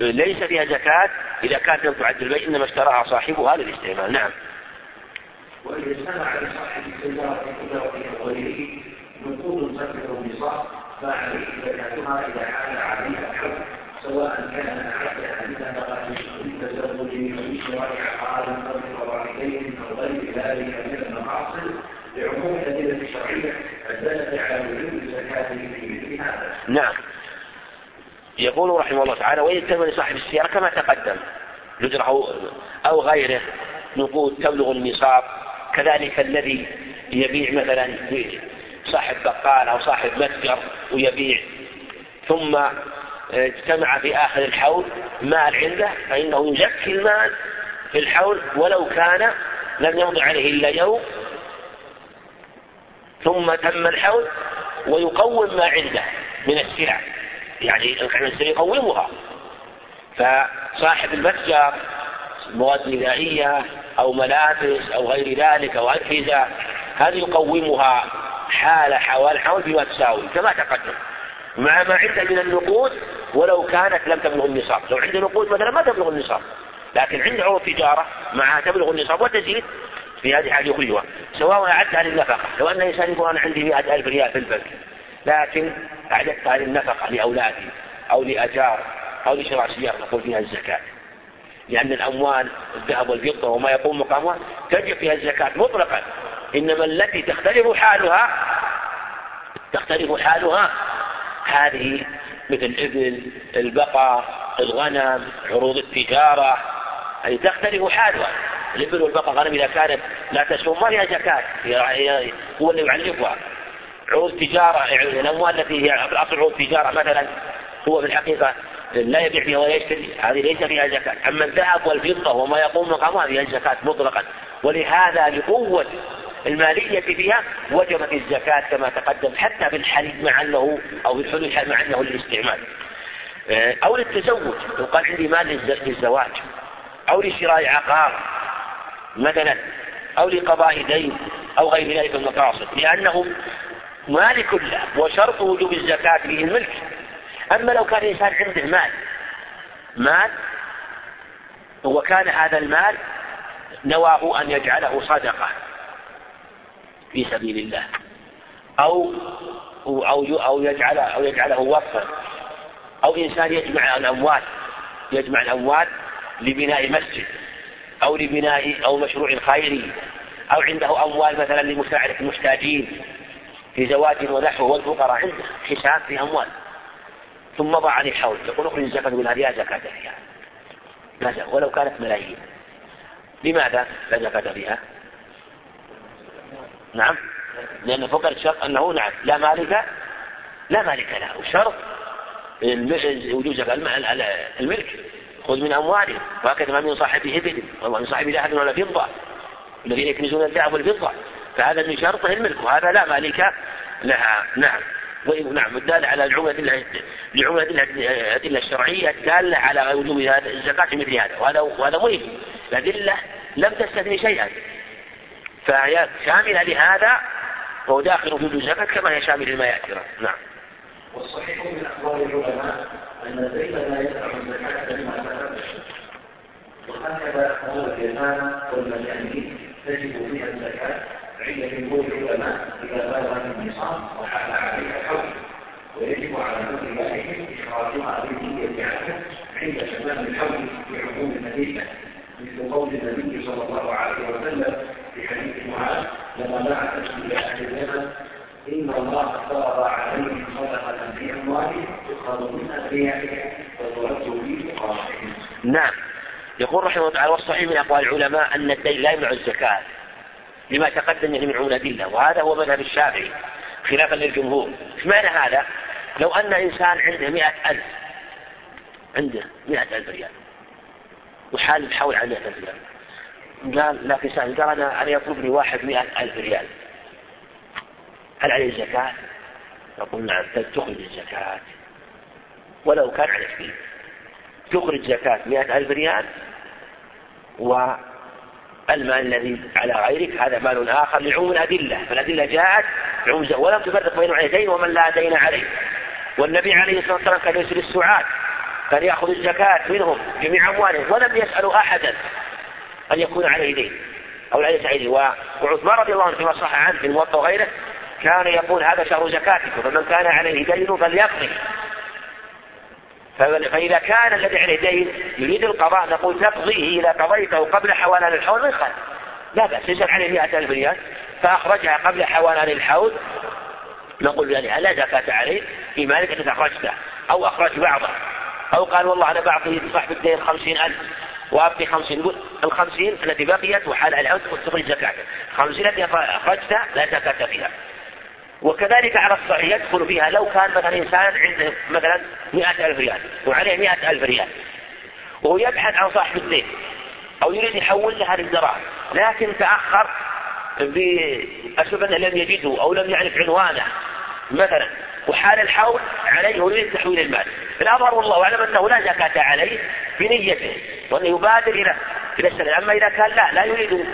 ليس فيها زكاة إذا كانت لم تعد البيع إنما اشتراها صاحبها للاستعمال نعم وإذا اجتمع لصاحب السيارة في غيره نقود تكبر النصاب فعليه زكاتها إذا حال عليها الحول سواء كان أعد أحدها بالتزوج أو شراء عقار أو بفوائدين أو غير ذلك من المحاصل لعموم الأدلة الشرعية الدالة على وجوب الزكاة في مثل هذا. نعم. يقول رحمه الله تعالى ويجتمع لصاحب السيارة كما تقدم نجره أو غيره نقود تبلغ النصاب كذلك الذي يبيع مثلا صاحب بقال أو صاحب متجر ويبيع. ثم اجتمع في آخر الحول مال عنده فإنه يزكي المال في الحول ولو كان لم يمض عليه إلا يوم. ثم تم الحول ويقوم ما عنده من السلع. يعني السلع يقومها. فصاحب المتجر مواد غذائية أو ملابس أو غير ذلك أو أجهزة هذه يقومها حال حوال حول بما تساوي كما تقدم. مع ما عنده من النقود ولو كانت لم تبلغ النصاب. لو عنده نقود مثلا ما تبلغ النصاب. لكن عنده عروض تجارة معها تبلغ النصاب وتزيد في هذه حال يخرجها. سواء أعدها للنفقة. لو أن إنسان يقول أنا عندي مئة ألف ريال في البنك. لكن أعددتها للنفقة لأولادي أو لأجار أو لشراء سيارة نقول فيها الزكاة. لأن الأموال الذهب والفضة وما يقوم مقامها تجب فيها الزكاة مطلقا. إنما التي تختلف حالها تختلف حالها هذه مثل الإبل البقر الغنم عروض التجارة. هذه تختلف حالها. الإبل والبقر الغنم إذا كانت لا تسوم ما فيها زكاة. هو اللي يعلفها عروض التجارة يعني الأموال التي هي أصل عروض التجارة مثلا هو في الحقيقة لا يبيع فيها ولا يشتري هذه ليس فيها زكاة. أما الذهب والفضة وما يقوم مقامها فيها الزكاة مطلقا. ولهذا لقوة المالية فيها وجبت الزكاة كما تقدم حتى بالحليب مع أنه أو بالحلول مع أنه للاستعمال. أو للتزوج لو قال عندي مال للزواج أو لشراء عقار مثلا أو لقضاء دين أو غير ذلك المقاصد لأنه مالك له وشرط وجوب الزكاة فيه الملك. أما لو كان الإنسان عنده مال مال وكان هذا المال نواه أن يجعله صدقة في سبيل الله أو أو أو يجعل أو يجعله وقفا أو إنسان يجمع الأموال يجمع الأموال لبناء مسجد أو لبناء أو مشروع خيري أو عنده أموال مثلا لمساعدة المحتاجين. في زواج ونحوه والفقراء عنده حساب في أموال. ثم مضى عليه حول. يقول أخرج الزكاة من هذه زكاة فيها. ماذا ولو كانت ملايين. لماذا لا زكاة فيها؟ نعم. لأن فقر الشرط أنه نعم. لا مالك لا مالك له. وشرط وجوز الملك. خذ من أموالهم وهكذا ما من صاحب إبل ومن صاحب ذهب ولا فضة. الذين يكنزون الذهب والفضة. فهذا من شرطه الملك وهذا لا مالك لها. نعم. نعم. الدالة على العملة لعملة الأدلة الشرعية الدالة على وجوب الزكاة مثل هذا. وهذا وهذا مهم. الأدلة لم تستثني شيئا. فهي شاملة لهذا وهو داخل في الزكاة كما هي شاملة لما يأتي. نعم. والصحيح من أقوال العلماء أن زيد لا يدفع الزكاة لما وهكذا أمور اليتامى والمساكين تجب فيها الزكاة عند جمهور العلماء إذا بلغ النصاب وحال عليها الحول ويجب على كل واحد إخراجها بالنية عنه عند تمام الحول بعموم الأدلة مثل قول النبي صلى الله عليه وسلم في حديث معاذ لما بعث إلى أهل اليمن ان الله فرض عليهم صدقه في اموالهم تؤخذ من اغنيائهم وترد في فقراءهم. نعم. يقول رحمه الله تعالى والصحيح من أقوال العلماء أن الدين لا يمنع الزكاة لما تقدم من عون الأدلة وهذا هو مذهب الشافعي خلافا للجمهور. إيش معنى هذا؟ لو أن إنسان عنده مئة ألف عنده مئة ألف ريال وحال بحول عن مئة ألف ريال قال لكن سأل قال أنا أنا يطلب لي واحد مئة ألف ريال هل عليه زكاة؟ نقول نعم تخرج الزكاة ولو كان على كبير تخرج زكاة مئة ألف ريال والمال الذي على غيرك هذا مال آخر لعموم الأدلة. فالأدلة جاءت بعموم ولم تفرق بين عيدين ومن لا دين عليه. والنبي عليه الصلاة والسلام كان يسر السعاد كان يأخذ الزكاة منهم جميع أموالهم ولم يسألوا أحدا أن يكون عليه دين أو ليس عليه وعثمان رضي الله عنه فيما صح عنه في الموطأ وغيره كان يقول هذا شهر زكاتكم فمن كان عليه دين فليقضي. فإذا كان الذي عليه دين يريد القضاء نقول تقضيه إذا قضيته قبل حوالان الحول من خلف لا بأس يسأل عليه مئة ألف ريال. فأخرجها قبل حوالان الحول نقول يعني لا زكاة عليه في مالك أنك أخرجته. أو أخرج بعضه. أو قال والله أنا بعطي صاحب الدين خمسين ألف. وأبقي خمسين. يقول الخمسين التي بقيت وحال العود تخرج زكاة خمسين التي أخرجتها لا زكاة فيها. وكذلك على الصحيح يدخل فيها لو كان مثلا إنسان عنده مثلا مئة ألف ريال وعليه مئة ألف ريال وهو يبحث عن صاحب الدين أو يريد يحول لها للدراهم لكن تأخر بأسبب أنه لم يجده أو لم يعرف عنوانه مثلا وحال الحول عليه يريد تحويل المال. الأظهر والله أعلم أنه لا زكاة عليه بنيته وأنه يبادر إلى إلى السداد أما إذا كان لا لا يريد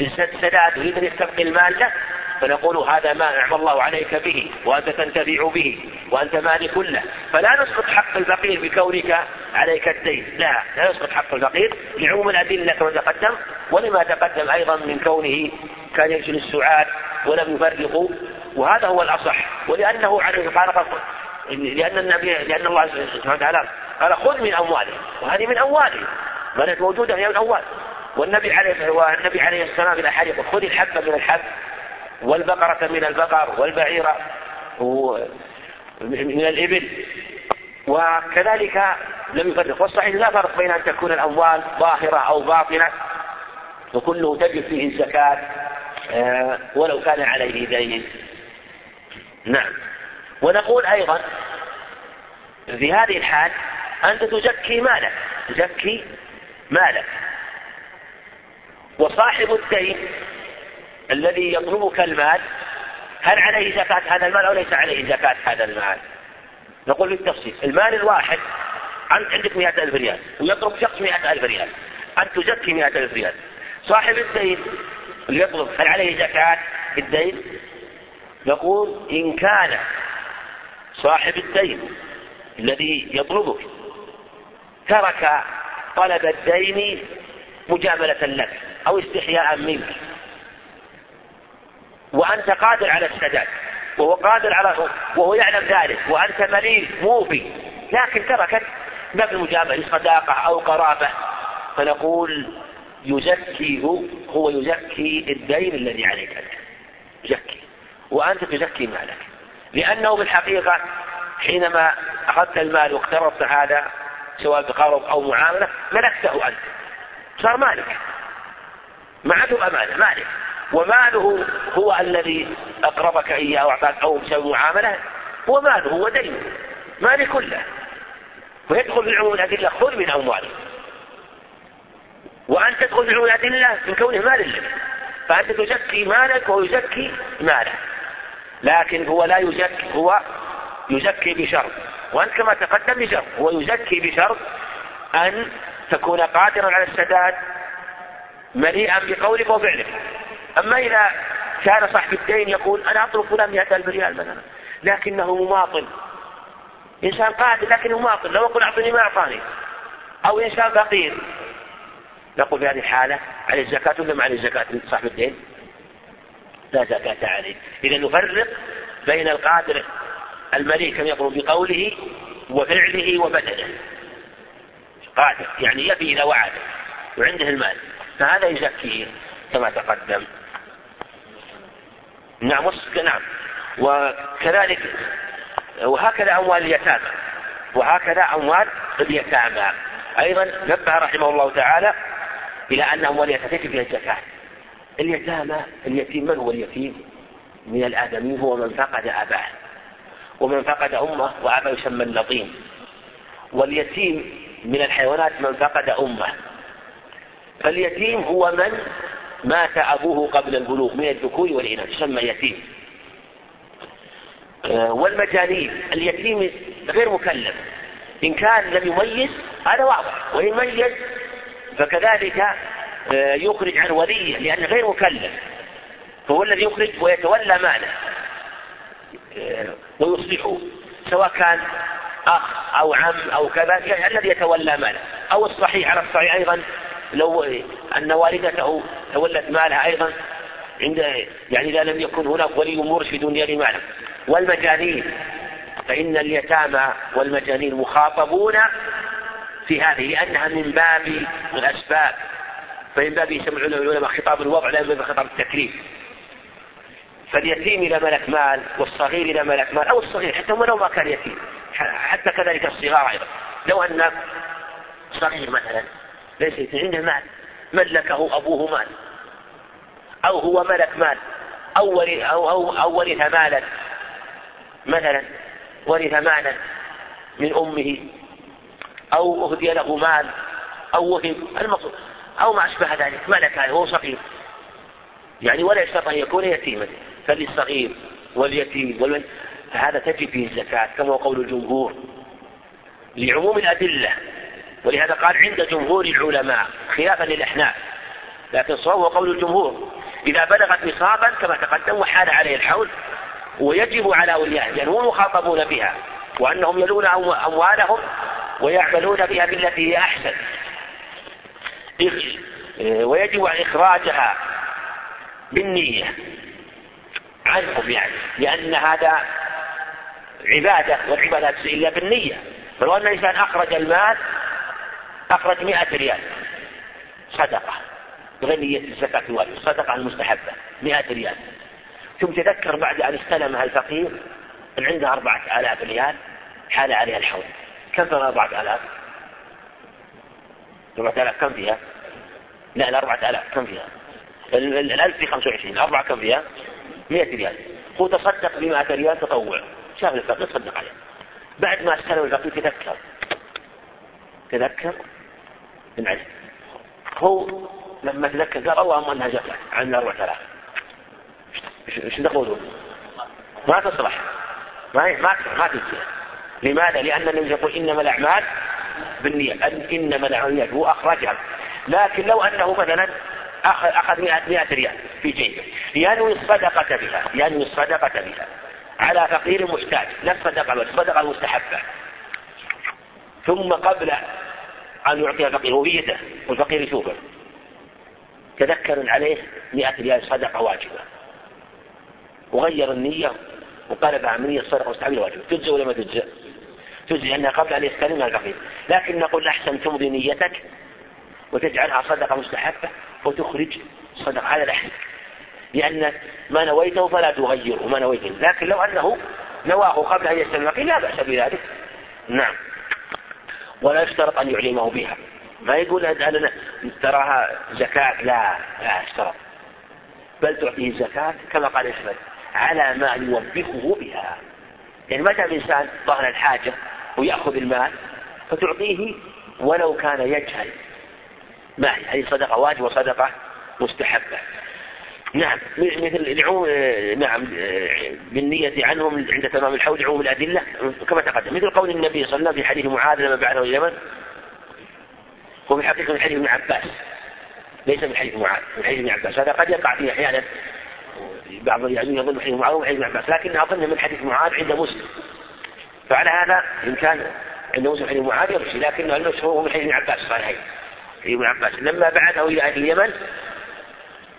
السداد يريد أن يستبقي المال له فنقول هذا ما نعم الله عليك به وأنت تنتفع به وأنت مالك له. فلا نسقط حق الفقير بكونك عليك الدين. لا لا نسقط حق الفقير لعموم الأدلة كما تقدم ولما تقدم أيضا من كونه كان يرسل السعاد ولم يفرقوا وهذا هو الأصح. ولأنه عليه قال لأن النبي لأن الله سبحانه وتعالى قال خذ من أموالهم وهذه من أموالهم ما موجودة هي من أموال والنبي عليه والنبي عليه السلام إلى حديث خذ الحبة من الحب. والبقرة من البقر والبعيرة من الإبل. وكذلك لم يفرق. والصحيح لا فرق بين أن تكون الأموال ظاهرة أو باطنة وكله تجب فيه الزكاة آه، ولو كان عليه دين. نعم. ونقول أيضا في هذه الحال أنت تزكي مالك. تزكي مالك. وصاحب الدين الذي يطلبك المال هل عليه زكاة هذا المال أو ليس عليه زكاة هذا المال؟ نقول بالتفصيل المال الواحد أنت عندك مئة ألف ريال ويطلب شخص مئة ألف ريال أنت تزكي مئة ألف ريال. صاحب الدين اللي يطلب هل عليه زكاة الدين؟ نقول إن كان صاحب الدين الذي يطلبك ترك طلب الدين مجاملة لك أو استحياء منك. وأنت قادر على السداد وهو قادر على وهو يعلم ذلك وأنت مليء موفي. لكن تركت باب المجاملة صداقة أو قرابة فنقول يزكيه هو يزكي الدين الذي عليك أنت. يزكي. وأنت تزكي مالك. لأنه بالحقيقة حينما أخذت المال واقترضت هذا سواء بقرض أو معاملة ملكته أنت. صار مالك. ما عاد أمانة مالك. وماله هو الذي أقربك إياه وأعطاك أو بسبب معاملة هو ماله هو دين مالي كله ويدخل في عموم الأدلة خذ من أموالهم وأن تدخل في عموم الأدلة من كونه مال لك. فأنت تزكي مالك وهو يزكي ماله. لكن هو لا يزكي هو يزكي بشرط. وأنت كما تقدم بشرط هو يزكي بشرط أن تكون قادرا على السداد مليئا بقولك وفعلك. أما إذا كان صاحب الدين يقول أنا أطلب فلان مئة ألف ريال مثلا لكنه مماطل إنسان قادر لكنه مماطل لو أقول أعطني ما أعطاني. أو إنسان فقير. نقول في هذه الحالة عليه الزكاة ولا ما عليه الزكاة صاحب الدين؟ لا زكاة عليه. إذا نفرق بين القادر المليء كما يقول بقوله وفعله وبدنه قادر يعني يبي إذا وعد وعنده المال فهذا يزكيه. كما تقدم. نعم نعم. وكذلك وهكذا أموال اليتامى. وهكذا أموال اليتامى. أيضا نبه رحمه الله تعالى إلى أن أموال اليتامى فيها الزكاة. اليتامى اليتيم من هو اليتيم؟ من الآدمين هو من فقد أباه. ومن فقد أمه وأبا يسمى اللطيم واليتيم من الحيوانات من فقد أمه. فاليتيم هو من مات أبوه قبل البلوغ من الذكور والإناث يسمى يتيم آه، والمجانين. اليتيم غير مكلف. إن كان لم يميز هذا واضح. وإن ميز فكذلك آه، يخرج عن وليه لأنه غير مكلف. فهو الذي يخرج ويتولى ماله آه، ويصلحه. سواء كان أخ أو عم أو كذا يعني الذي يتولى ماله. أو الصحيح على الصحيح أيضا لو أن والدته تولت مالها أيضا عند يعني إذا لم يكن هناك ولي مرشد يلي ماله والمجانين فإن اليتامى والمجانين مخاطبون في هذه لأنها من باب الأسباب. فمن باب يسمى العلماء خطاب الوضع لا من خطاب التكليف. فاليتيم إذا ملك مال والصغير إذا ملك مال أو الصغير حتى ولو ما كان يتيم حتى كذلك الصغار أيضا. لو أن صغير مثلا ليس عنده مال. ملكه أبوه مال. أو هو ملك مال. أو أو أو, أو ورث مالا. مثلا ورث مالا من أمه. أو أهدي له مال. أو وهب المقصود. أو ما أشبه ذلك. ملك هو صغير. يعني ولا يشترط أن يكون يتيما. فللصغير واليتيم والولد. هذا تجب فيه الزكاة كما هو قول الجمهور. لعموم الأدلة. ولهذا قال عند جمهور العلماء خلافا للأحناف لكن الصواب هو قول الجمهور إذا بلغت نصابا كما تقدم وحال عليه الحول ويجب على أوليائه لأنهم هم مخاطبون بها وأنهم يلون أموالهم ويعملون بها بالتي هي أحسن. ويجب إخراجها بالنية. عنهم يعني لأن هذا عبادة والعبادة تجزي إلا بالنية. فلو أن الإنسان أخرج المال أخرج مئة ريال. صدقة. بغير نية الزكاة الواجبة صدقة المستحبة. مئة ريال. ثم تذكر بعد أن استلمها الفقير أن عنده أربعة آلاف ريال حال عليها الحول. كم في أربعة آلاف؟ أربعة آلاف كم فيها؟ لا الأربعة آلاف. كم فيها؟ الألف في خمسة وعشرين. أربعة كم فيها؟ مئة ريال. هو تصدق بمئة ريال تطوع. شاف الفقير صدق عليه. بعد ما استلم الفقير تذكر. تذكر؟ بالعلم هو لما تذكر قال اللهم أنها جفت عن أربعة آلاف إيش تقولون؟ ما تصلح. ما ما ما لماذا؟ لأن النبي يقول إنما الأعمال بالنية. إنما الأعمال هو أخرجها. لكن لو أنه مثلا أخذ أخذ 100 ريال في جيبه ينوي الصدقة بها ينوي الصدقة بها. على فقير محتاج لا الصدقة بل الصدقة المستحبة ثم قبل أن يعطي الفقير هويته والفقير يشوفه تذكر عليه 100 ريال صدقة واجبة. وغير النية وقلبها عن نية الصدقة مستحبة واجبة تجزئ ولا ما تجزئ؟ تجزئ أنها قبل أن يستلمها الفقير. لكن نقول أحسن تمضي نيتك وتجعلها صدقة مستحبة وتخرج صدقة على الأحسن. لأن ما نويته فلا تغيره ما نويته. لكن لو أنه نواه قبل أن يستلم الفقير لا بأس بذلك. نعم. ولا يشترط أن يعلمه بها. ما يقول أنا تراها زكاة؟ لا لا اشترط بل تعطيه الزكاة كما قال أحمد على ما يوبخه بها. يعني متى الإنسان ظهر الحاجة ويأخذ المال فتعطيه ولو كان يجهل. ما هي؟ هذه صدقة واجبة وصدقة مستحبة. نعم مثل العموم نعم بالنية عنهم عند تمام الحول عموم الأدلة كما تقدم مثل قول النبي صلى الله عليه وسلم في حديث معاذ لما بعثه اليمن هو في حقيقة من حديث ابن عباس ليس من حديث معاذ من حديث ابن عباس هذا قد يقع فيه أحيانا بعض يعني يظن حديث معاذ وحديث ابن عباس لكن أظن من حديث معاذ عند مسلم. فعلى هذا إن كان عند مسلم حديث معاذ يمشي لكنه المشهور هو من حديث ابن عباس صحيحين. ابن عباس لما بعثه إلى أهل اليمن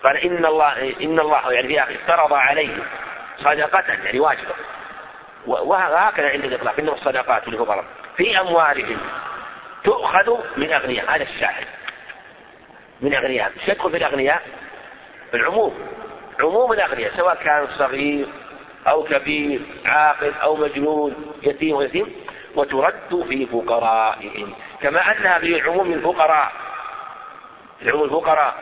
قال إن الله إن الله يعني في آخر افترض عليه صدقة يعني واجبة. وهكذا عند الإطلاق إنما الصدقات للفقراء في أموالهم تؤخذ من أغنياء هذا الشاهد. من أغنياء يدخل في الأغنياء؟ العموم. عموم الأغنياء سواء كان صغير أو كبير عاقل أو مجنون يتيم ويتيم وترد في فقرائهم. كما أنها في عموم الفقراء. عموم الفقراء.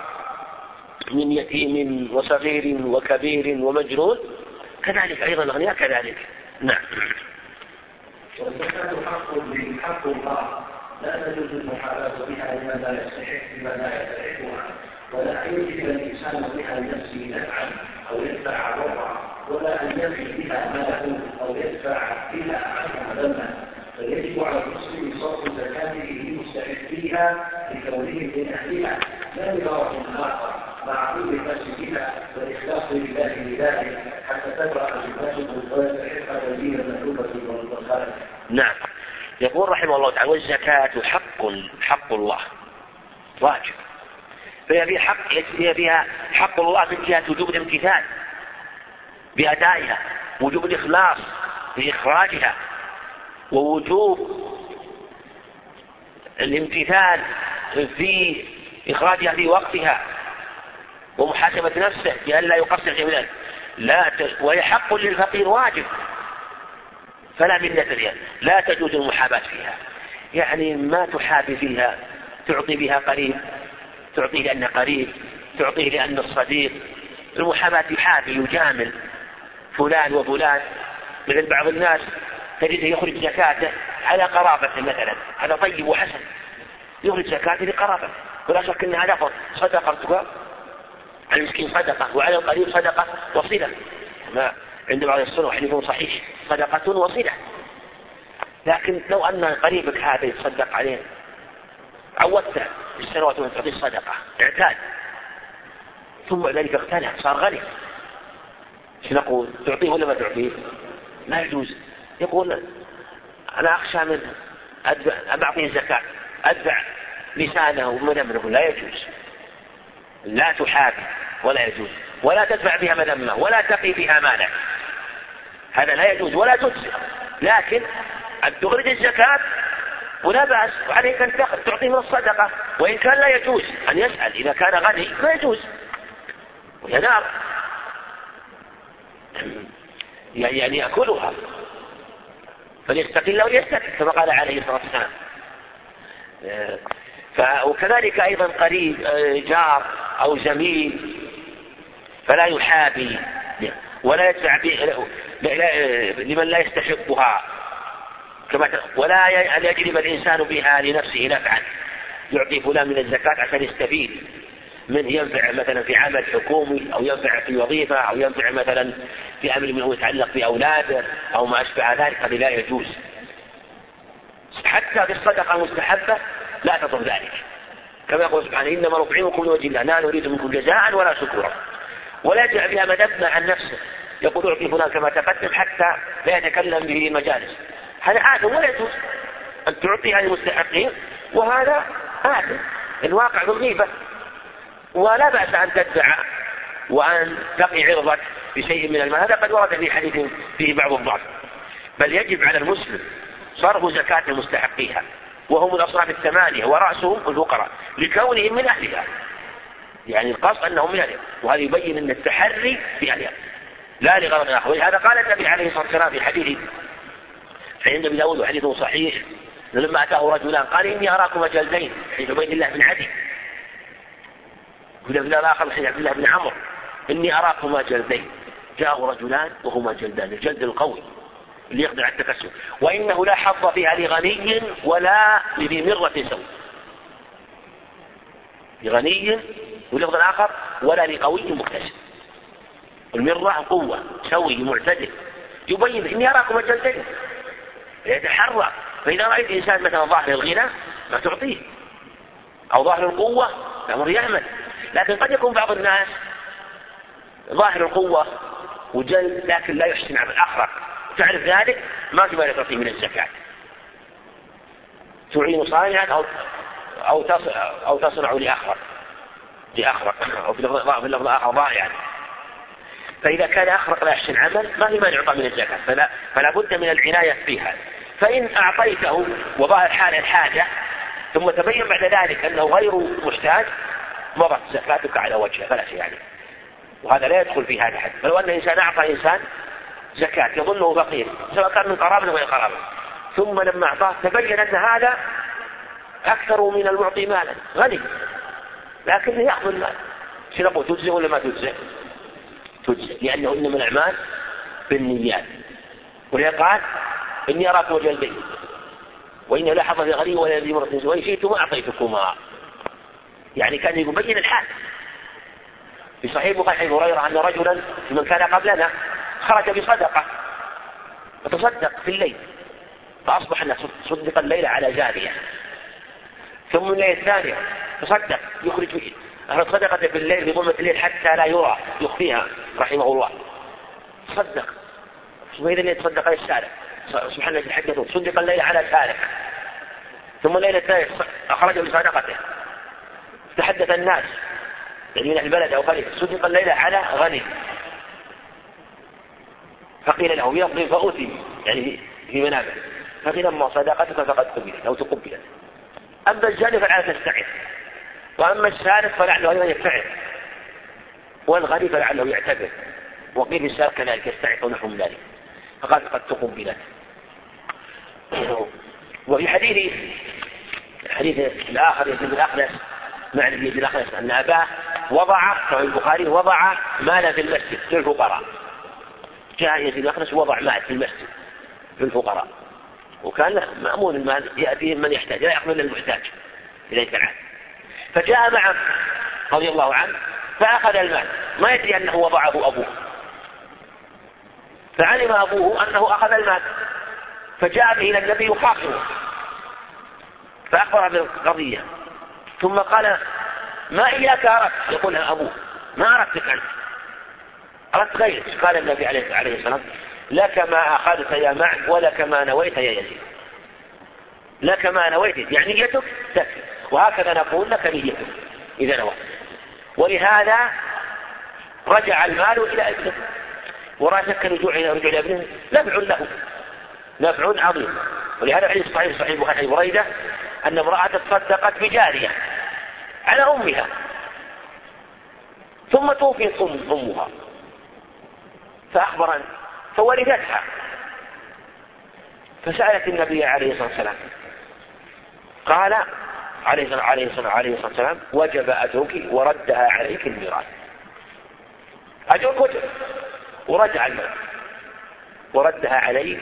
من يتيم وصغير وكبير ومجنون. كذلك أيضا الأغنياء كذلك. نعم. والزكاة حق حق الله. لا تجوز المحاباة بها لمن لا يستحق بما لا يستحقها. ولا أن يجب الإنسان بها لنفسه نفعا أو يدفع ضرا ولا أن يفي بها ماله أو يدفع بها عنه ذما فيجب على المسلم صرف زكاته لمستحقيها لكونهم من أهلها لا لغرض آخر مع كل الناس بها والإخلاص لله بذلك حتى تبرأ ذمته ويستحق الذين المكتوبة والخالق. نعم. يقول رحمه الله تعالى والزكاة حق حق الله. واجب. فهي فيها حق هي فيها حق الله من جهة وجوب الامتثال بأدائها وجوب الإخلاص في إخراجها ووجوب الامتثال في إخراجها في وقتها ومحاسبة نفسه بأن لا يقصر في لا. وهي حق للفقير واجب. فلا منة فيها لا تجوز المحاباة فيها. يعني ما تحابي فيها تعطي بها قريب تعطيه لأنه قريب تعطيه لأنه الصديق. المحاباة يحابي يجامل. فلان وفلان مثل بعض الناس تجده يخرج زكاته على قرابته مثلا. هذا طيب وحسن. يخرج زكاته لقرابته. ولا شك إن هذا صدقتك على المسكين صدقة وعلى القريب صدقة وصلة. ما عند بعض السنة وحديث صحيح. صدقة وصلة. لكن لو أن قريبك هذا يتصدق عليه عودته في السنوات وأن تعطيه صدقة اعتاد. ثم ذلك اغتنى صار غني. إيش نقول؟ تعطيه ولا ما تعطيه؟ لا يجوز. يقول أنا أخشى منه أدفع أعطيه الزكاة أدفع لسانه ومدمره لا يجوز. لا تحابي ولا يجوز. ولا تدفع بها مذمة ولا تقي بها مالا هذا لا يجوز ولا تجزي. لكن أن تخرج الزكاة ولا بأس وعليك أن تعطيه من الصدقة. وإن كان لا يجوز أن يسأل إذا كان غني ما يجوز. وهي نار. يعني يأكلها. فليستقل وليستقل كما قال عليه الصلاة والسلام. وكذلك أيضا قريب جار أو زميل فلا يحابي ولا يدفع لمن لا يستحقها كما ولا أن يجلب الإنسان بها لنفسه نفعا. يعطي فلان من الزكاة عشان يستفيد من ينفع مثلا في عمل حكومي أو ينفع في وظيفة أو ينفع مثلا في أمر منه يتعلق بأولاده أو ما أشبه ذلك. هذه لا يجوز. حتى في الصدقة المستحبة لا تطلب ذلك. كما يقول سبحانه إنما نطعمكم لوجه الله. لا نريد منكم جزاء ولا شكورا. ولا يجعل بها مدبنا عن نفسه. يقول اعطي فلان كما تقدم حتى لا يتكلم به مجالس هذا عادة ولا يجوز أن تعطي هذه المستحقين؟ وهذا عادة الواقع بالغيبة ولا بأس أن تدفع وأن تقي عرضك بشيء من المال. هذا قد ورد في حديث فيه بعض الضعف. بل يجب على المسلم صرف زكاة مستحقيها وهم الأصناف الثمانية ورأسهم الفقراء لكونهم من أهلها. يعني القصد أنهم من أهلها. وهذا يبين أن التحري في أهلها. لا لغرض آخر. ولهذا قال النبي عليه الصلاة والسلام في حديث عند أبي داود وحديث صحيح لما أتاه رجلان قال إني أراكما جلدين حديث عبيد الله بن عدي. وفي الآخر حديث عبد الله بن عمرو. إني أراكما جلدين. جاءوا رجلان وهما جلدان الجلد القوي اللي يقدر على التكسب وإنه لا حظ فيها لغني ولا لذي مرة سوء. لغني واللفظ الآخر ولا لقوي مكتسب. المرة قوة سوي معتدل. يبين إني أراكم جلدين يتحرى فإذا رأيت إنسان مثلا ظاهر الغنى ما تعطيه. أو ظاهر القوة الأمر يعمل لكن قد يكون بعض الناس ظاهر القوة وجلد لكن لا يحسن عمل أخرق تعرف ذلك؟ ما مال تعطيه من الزكاة. تعين صانعا أو أو أو تصنع لأخرق. لأخرق. أو في اللفظ الآخر ضائعا. فإذا كان أخرق لا يحسن عمل ما في مانع يعطى من الزكاة فلا, فلا بد من العناية فيها. فإن أعطيته وظهر حال الحاجة ثم تبين بعد ذلك أنه غير محتاج مضت زكاتك على وجهه فلا شيء عليه. وهذا لا يدخل في هذا حد. فلو أن إنسان أعطى إنسان زكاة يظنه فقير سواء كان من قرابة أو غير قرابة. ثم لما أعطاه تبين أن هذا أكثر من المعطي مالا غني. لكنه يأخذ المال. شو نقول تجزئ ولا ما تجزئ؟ لأنه إنما الأعمال بالنيات. ولذا قال إني أراكم وجه البيت. وإنه لا حظ في غني ولا ذي مرة وإن شئتم أعطيتكما. يعني كان يبين الحال. في صحيح البخاري حديث هريرة أن رجلا من كان قبلنا خرج بصدقة. وتصدق في الليل. فأصبح الناس صدق الليل على جارية. ثم الليلة الثانية تصدق يخرج أهل صدقة بالليل في ظلمة الليل حتى لا يرى يخفيها رحمه الله. تصدق. وإذا يتصدق الشارع. سبحان الذي حدثه صدق الليل على سارق ثم الليلة الثانية أخرج بصدقته تحدث الناس. يعني من البلد أو خليفة صدق الليلة على غني. فقيل له يقضي فأوتي. يعني في منابه فقيل أما صدقتك فقد قبلت. أو تقبلت. أما الجاني فلعل تستعد وأما السارق فلعله أيضا يبتعد والغني فلعله يعتذر وقيل السارق كذلك يستعد ونحو من ذلك فقال قد تقبلت. وفي حديث حديث الآخر يزيد الأخنس مع يزيد الأخنس أن أباه وضع في البخاري وضع مالا في المسجد للفقراء جاء يزيد الأخنس وضع مال في المسجد للفقراء وكان مأمون المال يأتيه من يحتاج لا يأخذ إلا المحتاج إليه العام فجاء معه رضي الله عنه فأخذ المال. ما يدري أنه وضعه أبوه. فعلم أبوه أنه أخذ المال. فجاء به إلى النبي يخاصمه فأخبر بالقضية. ثم قال ما إياك أردت؟ يقول أبوه. ما أردتك أنت. أردت غيرك. قال النبي عليه الصلاة لك ما أخذت يا معن ولك ما نويت يا يزيد. لك ما نويت يعني نيتك تكفي. وهكذا نقول لك نيتك إذا نويت ولهذا رجع المال إلى ابنه. ولا شك رجوع إلى رجوع إلى ابنه نفع له. نفع عظيم. ولهذا الحديث الصحيح صحيح البخاري بريدة أن امرأة تصدقت بجارية على أمها. ثم توفيت أم أمها. فأخبر فولدتها فسألت النبي عليه الصلاة والسلام. قال عليه الصلاة عليه الصلاة عليه الصلاة والسلام وجب أجرك وردها عليك الميراث. أجرك وجب ورجع المال وردها عليك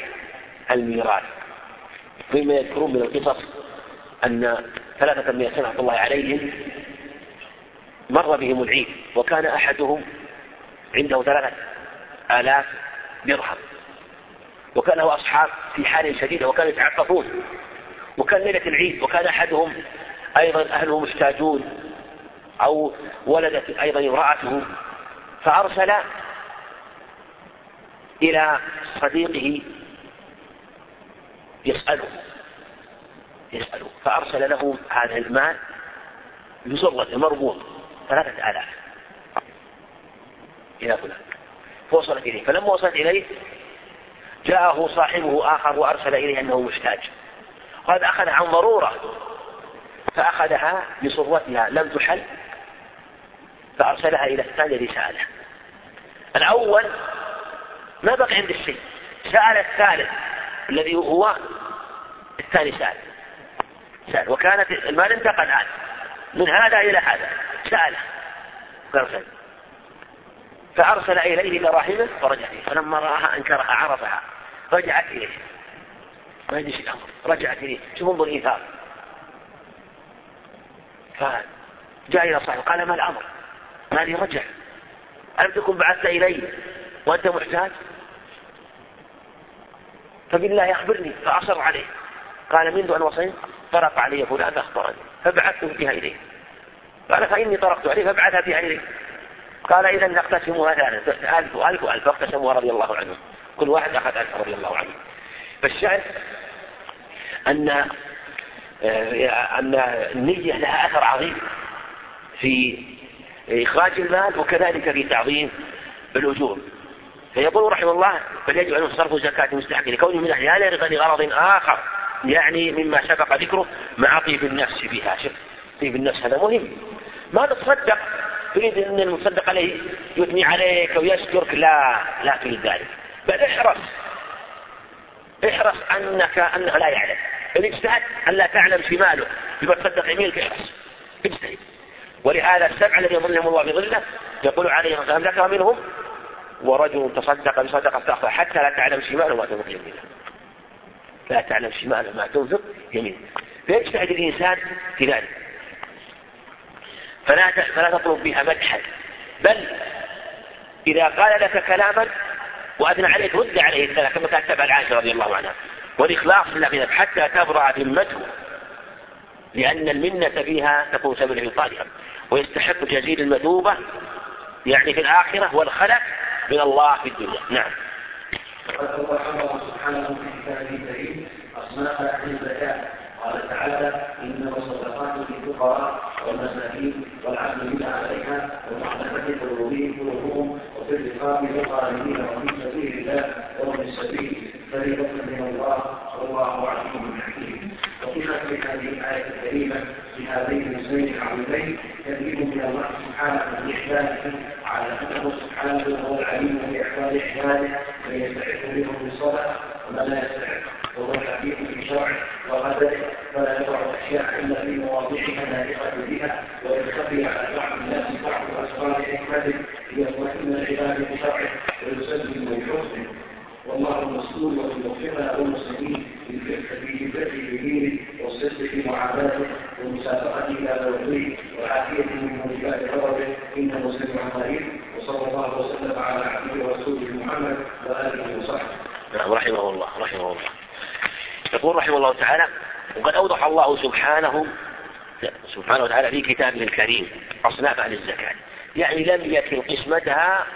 الميراث. مما يذكرون من القصص أن ثلاثة من سنة الله عليهم مر بهم العيد وكان أحدهم عنده ثلاثة آلاف درهم. وكان له أصحاب في حال شديدة وكانوا يتعففون. وكان ليلة العيد وكان أحدهم أيضا أهله محتاجون أو ولدت أيضا امرأته فأرسل إلى صديقه يسأله يسأله فأرسل له هذا المال بزرة مربوط ثلاثة آلاف. إلى فلان. فوصلت إليه. فلما وصلت إليه جاءه صاحبه آخر وأرسل إليه أنه محتاج. قد أخذ عن ضرورة فأخذها بصرتها لم تحل فأرسلها إلى الثاني رسالة الأول ما بقي عند الشيء سأل الثالث الذي هو الثاني سأل. سأل. وكانت المال انتقل الآن. من هذا إلى هذا. سأله فأرسل فأرسل إليه دراهمه فرجع إليه فلما رآها أنكرها عرفها. رجعت إليه. ما يدري الأمر. رجعت إليه. شوف انظر الإيثار فجاء إلى صاحبه قال ما الأمر؟ مالي رجع. ألم تكن بعثت إلي وأنت محتاج؟ فبالله أخبرني فأصر عليه. قال منذ أن وصلت طرق علي فلان فأخبرني فبعثت بها إليه. قال فإني طرقت عليه فبعث بها إليه. قال إذا نقتسمها ثلاثة ألف وألف وألف فاقتسموها رضي الله عنهم. كل واحد أخذ ألف رضي الله عنه. فالشأن أن أن النية لها أثر عظيم في إخراج المال وكذلك في تعظيم الأجور. فيقول رحمه الله بل يجب أن صرف زكاة مستحق لكونه من أهلها لغرض آخر يعني مما سبق ذكره مع طيب النفس بها. شوف طيب النفس هذا مهم. ما تتصدق تريد أن المصدق عليه يثني عليك ويشكرك؟ لا لا تريد ذلك. بل احرص. احرص أنك أنه لا يعلم. ان اجتهد أن لا تعلم شماله بما تصدق يمينك اجتهد ولهذا السبع الذي يظلهم الله بظلة يقول عليه الصلاه والسلام ذكر منهم. ورجل تصدق بصدقه تاخذ حتى لا تعلم شماله ما تنفق يمينه. لا تعلم شماله ما تنفق يمينه. فيجتهد الإنسان في ذلك. فلا فلا تطلب بها مدحا. بل إذا قال لك كلاما وأثنى عليك رد عليه السلام كما كان تبع عائشة رضي الله عنها. والإخلاص لله حتى تبرأ ذمته لأن المنة فيها تكون سبب لإبطالها ويستحق جزيل المثوبة يعني في الآخرة والخلق من الله في الدنيا. نعم. وقد سبحانه في كتابه الكريم أصناف أهل الزكاة قال تعالى إنما الصدقات للفقراء والمساكين والعاملين عليها والمعلمة قلوبهم قلوبهم وفي الرقاب والغالبين وفي سبيل الله وفي السبيل فريضة من الله والله عليم حكيم وفي ختم هذه الآية الكريمة بهذين الاسمين العظيمين تدريب من الله سبحانه بإحسانه على أنه سبحانه هو العليم من يستحق منهم الصلاة ومن لا يستحق وهو الحكيم في شرعه وقدره فلا يضع الاشياء الا في مواضعها اللائقه بها ويخفي على بعض الناس بعض اسرار حكمته ليطمئن العباد بشرعه ويسلم بحسنه والله المسؤول والمغفرة والمسلمين في البر في دينه والصدق في معاملته ومعاملته ومسابقته إلى توفيق وعافيته من موجبات غضبه انه سميع قريب وصلى الله وسلم على عبده ورسوله محمد واله وصحبه. نعم رحمه الله رحمه الله. يقول رحمه الله تعالى وقد أوضح الله سبحانه سبحانه وتعالى في كتابه الكريم أصناف أهل الزكاة. يعني لم يكن قسمتها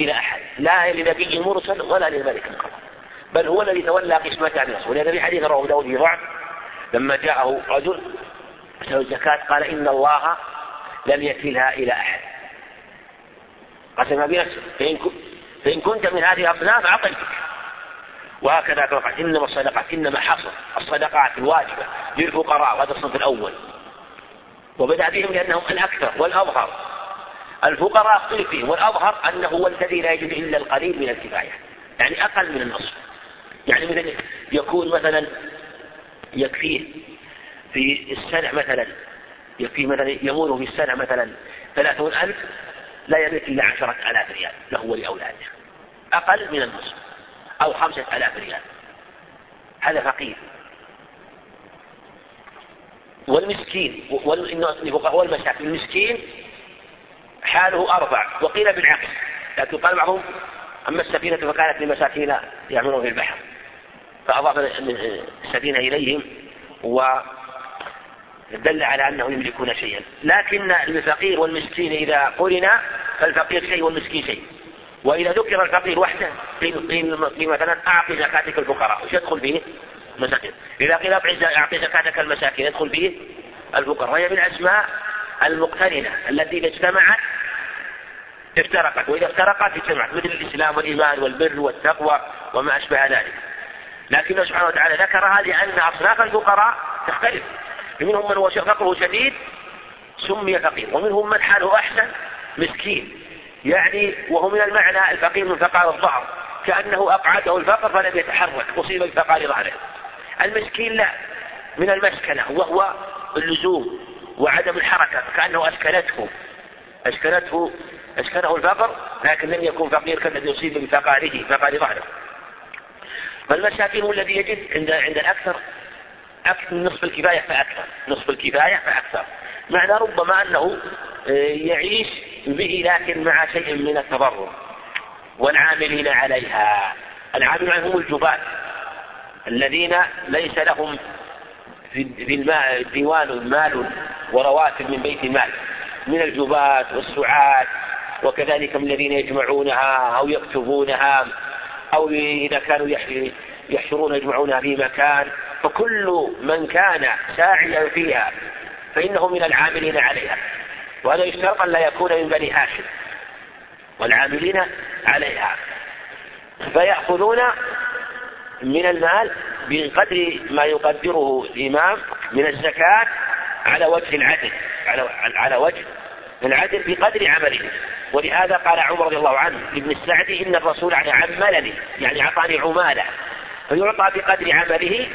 إلى أحد لا لنبي مرسل ولا لملك قبل بل هو الذي تولى قسمتها بنفسه ولهذا في حديث رواه داود في ضعف لما جاءه رجل يسأل الزكاة قال إن الله لم يكلها إلى أحد. قسمها بنفسه فإن فإن كنت من هذه الأصناف أعطيتك. وهكذا قال إنما الصدقات إنما حصر الصدقات الواجبة للفقراء هذا الصنف الأول. وبدأ بهم لأنهم الأكثر والأظهر. الفقراء اختلف فيهم والأظهر أنه هو الذي لا يجد إلا القليل من الكفاية يعني أقل من النصف. يعني مثلا يكون مثلا يكفيه في السنة مثلا يكفيه مثلا يموره في السنة مثلا ثلاثون ألف لا يملك إلا عشرة آلاف ريال له ولأولاده. أقل من النصف. أو خمسة آلاف ريال. هذا فقير. والمسكين والمساكين المسكين حاله أربع. وقيل بالعكس لكن قال بعضهم أما السفينة فكانت لمساكين يعملون في البحر. فأضاف السفينة إليهم ودل على أنهم يملكون شيئا. لكن الفقير والمسكين إذا قرن فالفقير شيء والمسكين شيء. وإذا ذكر الفقير وحده قيل مثلا أعطي زكاتك الفقراء. وش يدخل فيه؟ مساكين إذا قيل أعطي زكاتك المساكين يدخل فيه الفقراء. وهي من الأسماء المقترنة التي إذا اجتمعت افترقت. وإذا افترقت اجتمعت. مثل الإسلام والإيمان والبر والتقوى وما أشبه ذلك. لكن سبحانه وتعالى ذكرها لأن أصناف الفقراء تختلف. منهم من هو فقره شديد سمي فقير. ومنهم من حاله أحسن مسكين. يعني وهو من المعنى الفقير من فقار الظهر. كأنه أقعده الفقر فلم يتحرك أصيب بفقار ظهره. المسكين لا من المسكنة وهو اللزوم وعدم الحركة كأنه أسكنته. أسكنته أسكنه الفقر لكن لم يكن فقير كالذي يصيب بفقاره فقار ظهره. فالمساكين هو الذي يجد عند عند الأكثر أكثر نصف الكفاية فأكثر نصف الكفاية فأكثر. معنى ربما أنه آه، يعيش به لكن مع شيء من التضرر والعاملين عليها. العاملون هم الجبال الذين ليس لهم في الماء ديوان مال ورواتب من بيت المال من الجبات والسعات وكذلك من الذين يجمعونها أو يكتبونها أو إذا كانوا يحشرون يجمعونها في مكان. فكل من كان ساعيا فيها فإنه من العاملين عليها. وهذا يشترط أن لا يكون من بني هاشم والعاملين عليها. فيأخذون من المال بقدر ما يقدره الإمام من الزكاة على وجه العدل على على وجه العدل بقدر عمله. ولهذا قال عمر رضي الله عنه لابن السعدي إن الرسول يعني عملني يعني أعطاني عمالة. فيعطى بقدر عمله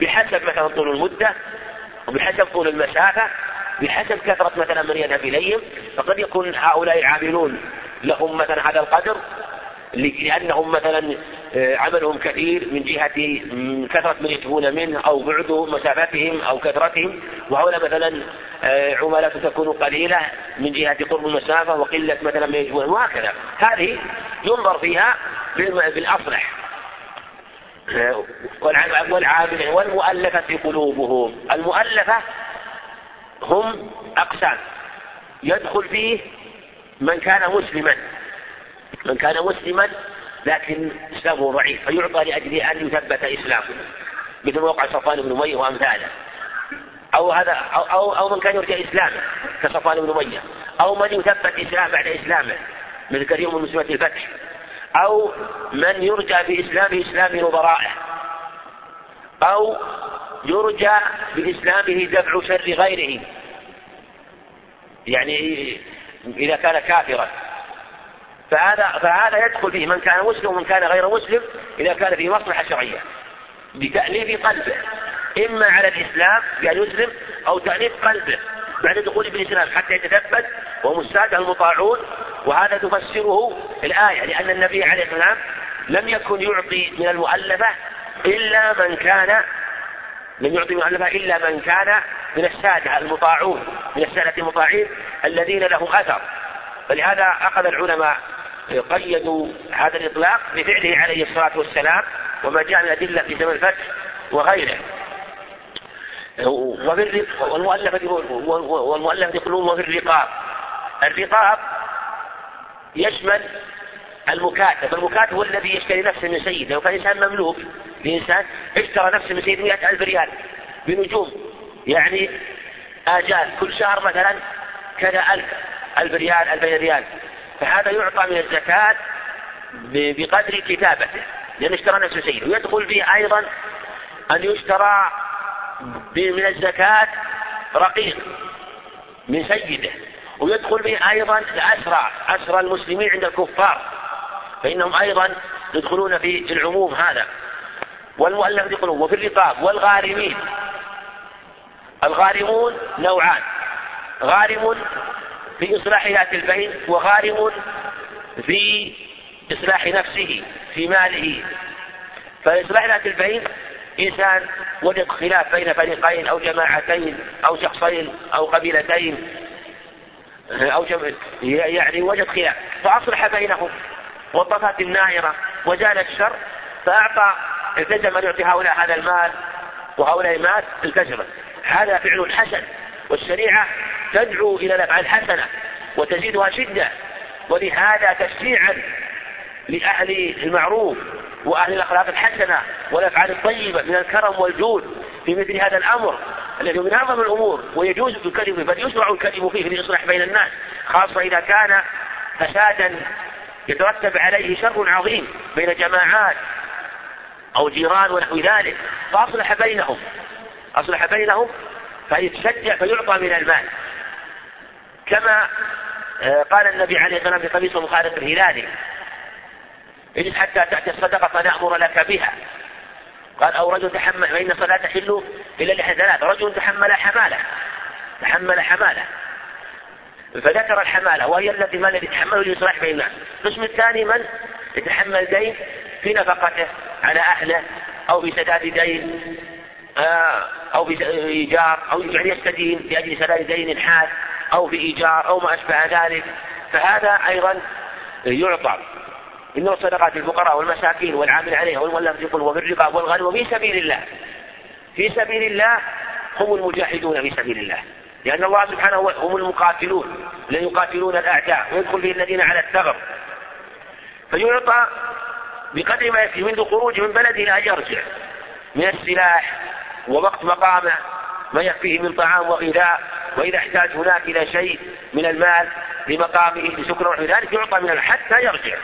بحسب مثلا طول المدة وبحسب طول المسافة بحسب كثرة مثلا من يذهب إليهم فقد يكون هؤلاء العاملون لهم مثلا هذا القدر لأنهم مثلا آه، عملهم كثير من جهة كثرة من يتبون منه أو بعد مسافتهم أو كثرتهم. وهؤلاء مثلا آه، عملاء تكون قليلة من جهة قرب المسافة وقلة مثلا من يتبون وهكذا. هذه ينظر فيها بالأصلح. آه، والعامل والمؤلفة قلوبهم. المؤلفة هم أقسام. يدخل فيه من كان مسلما. من كان مسلما لكن اسلامه ضعيف فيعطى لأجل أن يثبت إسلامه مثل وقع صفوان بن أمية وأمثاله. أو هذا أو أو, أو من كان يرجى إسلامه كصفوان بن أمية. أو من يثبت إسلام بعد إسلامه مثل كثير من مسلمات الفتح. أو من يرجى باسلامه إسلام نظرائه. أو يرجى بإسلامه دفع شر غيره. يعني إذا كان كافرا. فهذا فهذا يدخل فيه من كان مسلم ومن كان غير مسلم إذا كان فيه مصلحة شرعية. بتأليف قلبه. إما على الإسلام بأن يسلم أو تأليف قلبه بعد دخوله في الإسلام حتى يتثبت وهم السادة المطاعون. وهذا تفسره الآية لأن النبي عليه السلام لم يكن يعطي من المؤلفة إلا من كان لم يعطي مؤلفة إلا من كان من السادة المطاعون من السادة المطاعين الذين لهم أثر. فلهذا أخذ العلماء قيدوا هذا الإطلاق بفعله عليه الصلاة والسلام وما جاء من أدلة في زمن الفتح وغيره. والمؤلفة والمؤلفة يقولون وفي الرقاب. الرقاب يشمل المكاتب. المكاتب هو الذي يشتري نفسه من سيده لو كان إنسان مملوك. لإنسان اشترى نفسه من سيده مئة ألف ريال بنجوم يعني آجال. كل شهر مثلا كذا ألف ألف ريال ألفين ريال. فهذا يعطى من الزكاة بقدر كتابته لأنه اشترى نفسه سيده. ويدخل فيه أيضا أن يشترى من الزكاة رقيق من سيده. ويدخل به أيضا الأسرى أسرى المسلمين عند الكفار. فإنهم أيضا يدخلون في العموم هذا. والمؤلف يقولون وفي الرقاب والغارمين. الغارمون نوعان. غارم في إصلاح ذات البين وغارم في إصلاح نفسه في ماله. فإصلاح ذات البين إنسان وجد خلاف بين فريقين أو جماعتين أو شخصين أو قبيلتين أو جمع يعني وجد خلاف. فأصلح بينهم. وطفت النائرة وزال الشر فأعطى التزم أن يعطي هؤلاء هذا المال وهؤلاء المال التزمه هذا فعل حسن والشريعة تدعو إلى الأفعال الحسنة وتزيدها شدة. ولهذا تشجيعا لأهل المعروف وأهل الأخلاق الحسنة والأفعال الطيبة من الكرم والجود في مثل هذا الأمر الذي من أعظم الأمور ويجوز الكذب بل يشرع الكذب فيه للإصلاح بين الناس خاصة إذا كان فسادا يترتب عليه شر عظيم بين جماعات أو جيران ونحو ذلك فأصلح بينهم. أصلح بينهم فيتشجع فيعطى من المال. كما آه، قال النبي عليه الصلاة والسلام في قميص مخالف الهلالي اجلس حتى تأتي الصدقة فنأمر لك بها. قال أو رجل تحمل فإن الصلاة تحل إلا لحد ثلاث رجل تحمل حمالة تحمل حمالة. فذكر الحمالة وهي التي ما الذي يتحمله لإصلاح بين الناس. القسم الثاني من؟ يتحمل دين في نفقته على أهله أو في سداد دين آه، أو في إيجار أو يعني يستدين لأجل سداد دين حاد أو في إيجار أو ما أشبه ذلك. فهذا أيضا يعطى. إنما الصدقات للفقراء والمساكين والعامل عليها والمؤلف يقول وفي الرقاب وفي سبيل الله. في سبيل الله هم المجاهدون في سبيل الله. لأن الله سبحانه هم المقاتلون الذين يقاتلون الأعداء ويدخل به الذين على الثغر. فيعطى بقدر ما يكفي منذ خروجه من بلده أن يرجع. من السلاح ووقت مقامه ما يكفيه من طعام وغذاء وإذا احتاج هناك إلى شيء من المال لمقامه لسكنه ونحو ذلك يعطى من حتى يرجع.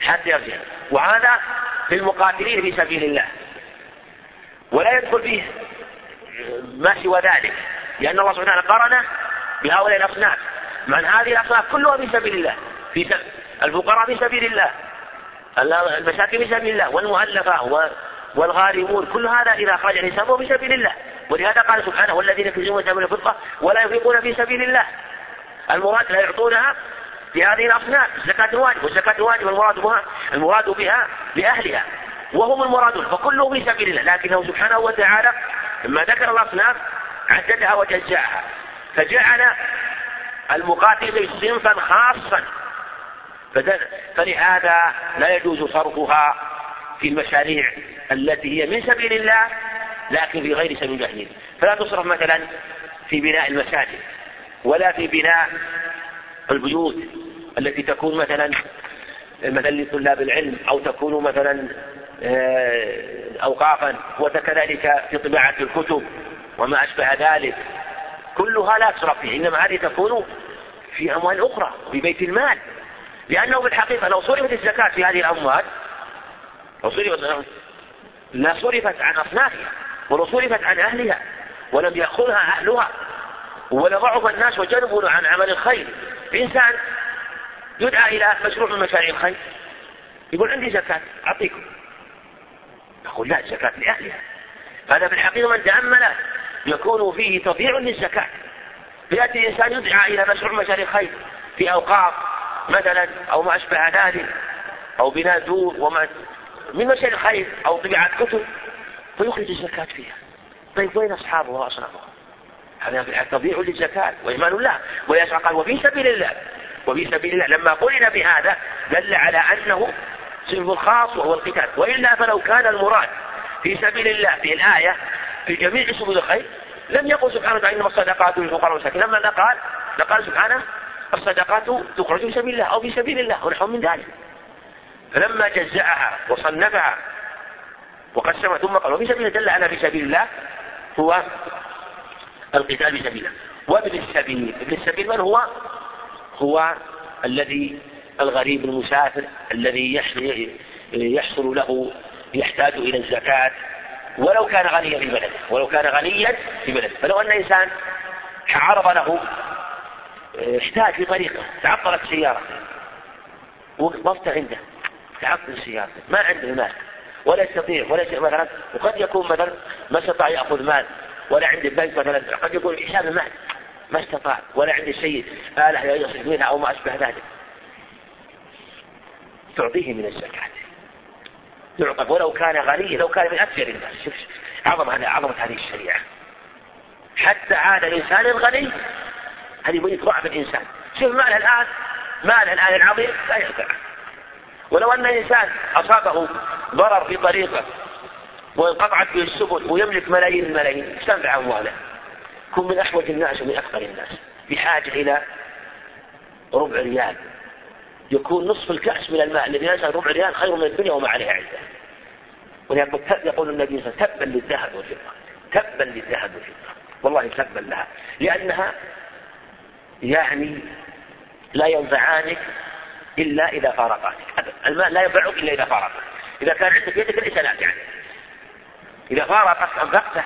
حتى يرجع. وهذا في المقاتلين في سبيل الله. ولا يدخل فيه ما سوى ذلك. لأن الله سبحانه وتعالى قرن بهؤلاء الأصناف مع أن هذه الأصناف كلها في سبيل الله. في سبيل الفقراء في سبيل الله. المساكين في سبيل الله. والمؤلفة والغارمون. كل هذا إذا أخرج الإنسان في سبيل الله. ولهذا قال سبحانه والذين يكنزون الذهب والفضة ولا ينفقون في سبيل الله. المراد لا يعطونها لهذه الأصناف زكاة الواجب والزكاة الواجب المراد بها المراد بها لأهلها. وهم المرادون. فكله في سبيل الله. لكنه سبحانه وتعالى لما ذكر الأصناف عددها وجزاها. فجعل المقاتل صنفا خاصا. فلهذا لا يجوز صرفها في المشاريع التي هي من سبيل الله لكن في غير سبيل الله. فلا تصرف مثلا في بناء المساجد ولا في بناء البيوت التي تكون مثلا مثلا لطلاب العلم أو تكون مثلا آه، اوقافا. وكذلك في طباعة الكتب. وما أشبه ذلك. كلها لا تصرف فيه إنما هذه تكون في أموال أخرى في بيت المال. لأنه في الحقيقة لو صرفت الزكاة في هذه الأموال لو صرفت لا صرفت عن أصنافها ولو صرفت عن أهلها ولم يأخذها أهلها ولضعف الناس وجنبوا عن عمل الخير. إنسان يدعى إلى مشروع من مشاريع الخير يقول عندي زكاة أعطيكم. يقول لا الزكاة لأهلها. هذا في الحقيقة من تأمل يكون فيه تضييع للزكاة. يأتي إنسان يدعى إلى مشروع مشاريع الخير في أوقاف مثلا أو ما أشبه ذلك أو بناء دور وما من مشاريع الخير أو طباعة كتب فيخرج الزكاة فيها. طيب وين أصحابه وأصحابه هذا تضيع للزكاة وإيمان لا وليس قال وفي سبيل الله وفي سبيل الله لما قرن بهذا دل على أنه صنف خاص وهو القتال. وإلا فلو كان المراد في سبيل الله في الآية في جميع سبل الخير لم يقل سبحانه وتعالى إنما الصدقات للفقراء والمساكين لما قال لقال سبحانه الصدقات تخرج في سبيل الله أو في سبيل الله ونحو من ذلك. فلما جزأها وصنفها وقسمها ثم قال وفي سبيل دل على في سبيل الله هو القتال في سبيل الله وابن السبيل ابن السبيل من هو؟ هو الذي الغريب المسافر الذي يحصل له يحتاج إلى الزكاة. ولو كان غنيا في بلده ولو كان غنيا في بلده. فلو أن إنسان عرض له احتاج في طريقه تعطلت سيارة وقفت عنده تعطل سيارته ما عنده مال ولا يستطيع ولا يستطيع مثلا وقد يكون مثلا ما استطاع يأخذ مال ولا عنده بنك مثلا قد يكون حساب المال ما استطاع ولا عنده شيء آلة يصرف منها أو ما أشبه ذلك. تعطيه من الزكاة. يعطى ولو كان غني لو كان من أكثر الناس. شوف عظم هذا عظمة هذه الشريعة. حتى عاد الإنسان الغني هذه يبين ضعف الإنسان. شوف ماله الآن ماله الآن العظيم لا ينفع ولو أن إنسان أصابه ضرر في طريقه وانقطعت به السبل ويملك ملايين الملايين إيش تنفع أمواله؟ كن من أحوج الناس ومن أفقر الناس. بحاجة إلى ربع ريال. يكون نصف الكأس من الماء الذي ينزل ربع ريال خير من الدنيا وما عليها عنده وليقول يقول النبي صلى الله عليه وسلم تبا للذهب والفضة. تبا للذهب والفضة. والله تبا لها. لأنها يعني لا ينفعانك إلا إذا فارقاتك. الماء لا ينفعك إلا إذا فارقك إذا كان عندك يدك ليس نافعا. يعني. إذا فارقت أنفقته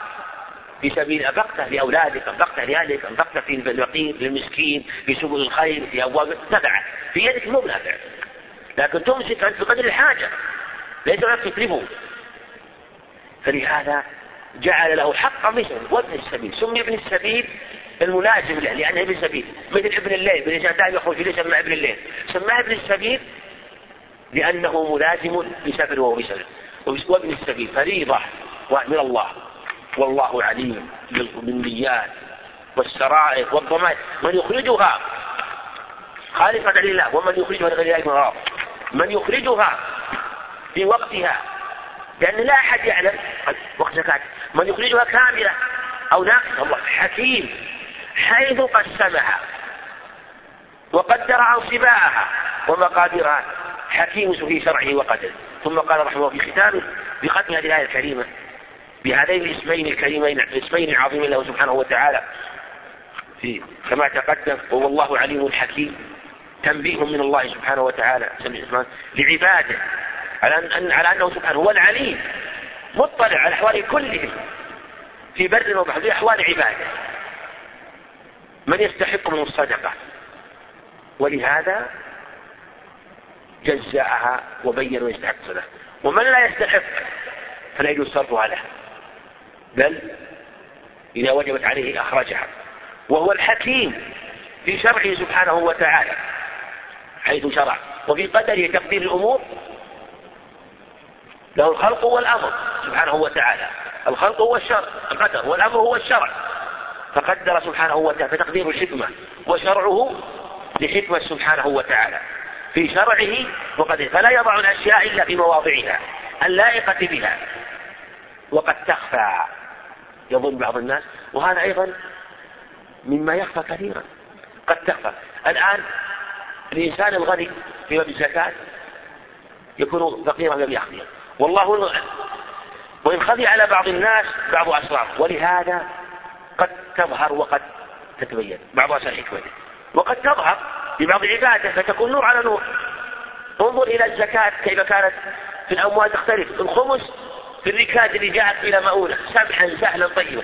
في سبيل أنفقته لأولادك أنفقته لأهلك أنفقته في الفقير للمسكين في سبل الخير في أبواب تبع في يدك مو نافع لكن تمسك أنت بقدر الحاجة. ليس لك تتلفه فلهذا جعل له حقا مثل وابن السبيل. سمي ابن السبيل الملازم له لأنه ابن السبيل. مثل ابن الليل ابن الإنسان يخرج ليس سماه ابن الليل. سماه ابن السبيل لأنه ملازم لسفر وهو وابن السبيل فريضة من الله. والله عليم بالنيات والسرائر والضمائر من يخرجها؟ خالصة لله. ومن يخرجها لغير الله من يخرجها في وقتها لأن لا أحد يعلم. وقت زكاة. من يخرجها كاملة أو ناقصة الله حكيم. حيث قسمها وقدر أنصباءها ومقاديرها حكيم في شرعه وقدره. ثم قال رحمه الله في ختامه بختم هذه الآية الكريمة بهذين الاسمين الكريمين الاسمين العظيمين له سبحانه وتعالى. في كما تقدم وهو الله عليم حكيم. تنبيه من الله سبحانه وتعالى لعباده. على أن على أنه سبحانه هو العليم مطلع على أحوال كلهم. في بر وبحر في أحوال عباده. من يستحق من الصدقة؟ ولهذا جزاءها وبين من يستحق الصدقة. ومن لا يستحق فلا يجوز صرفها له. بل إذا وجبت عليه أخرجها. وهو الحكيم في شرعه سبحانه وتعالى حيث شرع. وفي قدره تقدير الأمور له الخلق والأمر سبحانه وتعالى. الخلق هو الشرع القدر والأمر هو الشرع. فقدر سبحانه وتعالى فتقدير الحكمة. وشرعه لحكمة سبحانه وتعالى. في شرعه وقدره. فلا يضع الأشياء إلا في مواضعها اللائقة بها. وقد تخفى. يظن بعض الناس. وهذا أيضا مما يخفى كثيرا. قد تخفى. الآن الإنسان الغني في باب الزكاة يكون فقيرا لم يخفي. والله وإن خفي على بعض الناس بعض أسرار. ولهذا قد تظهر وقد تتبين. بعض أسرار حكمته وقد تظهر ببعض عبادة فتكون نور على نور. انظر إلى الزكاة كيف كانت في الأموال تختلف. الخمس في الركاز اللي جاءت إلى مؤونة. سمحا سهلا طيبا.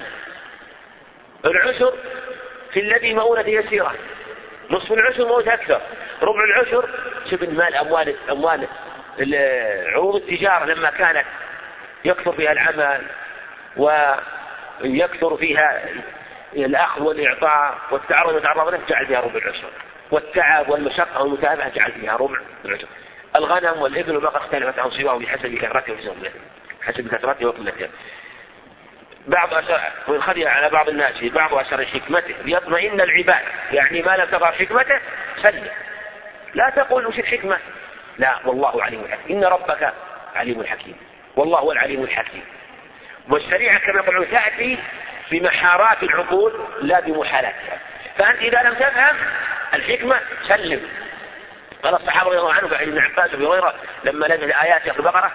العشر في الذي مؤونة يسيرة. نصف العشر موت أكثر. ربع العشر شوف المال أموال أموال عروض التجارة لما كانت يكثر فيها العمل ويكثر فيها الأخذ والإعطاء والتعرض والتعرض جعل فيها ربع العشر. والتعب والمشقة والمتابعة جعل فيها ربع العشر. الغنم والإبل والبقر اختلفت عن صواهم بحسب كثرته وزنه حسب كثرته وقلته بعض أسر وإن خفي على بعض الناس في بعض أسر حكمته ليطمئن العباد. يعني ما لم تظهر حكمته سلم لا تقول وش الحكمة؟ لا والله عليم حكيم إن ربك عليم حكيم. والله هو العليم الحكيم. والشريعة كما يقولون تأتي بمحارات العقول لا بمحالاتها. فأنت إذا لم تفهم الحكمة سلم. قال الصحابة رضي الله عنهم بعد ابن عباس وابي هريرة لما نزل آيات في البقرة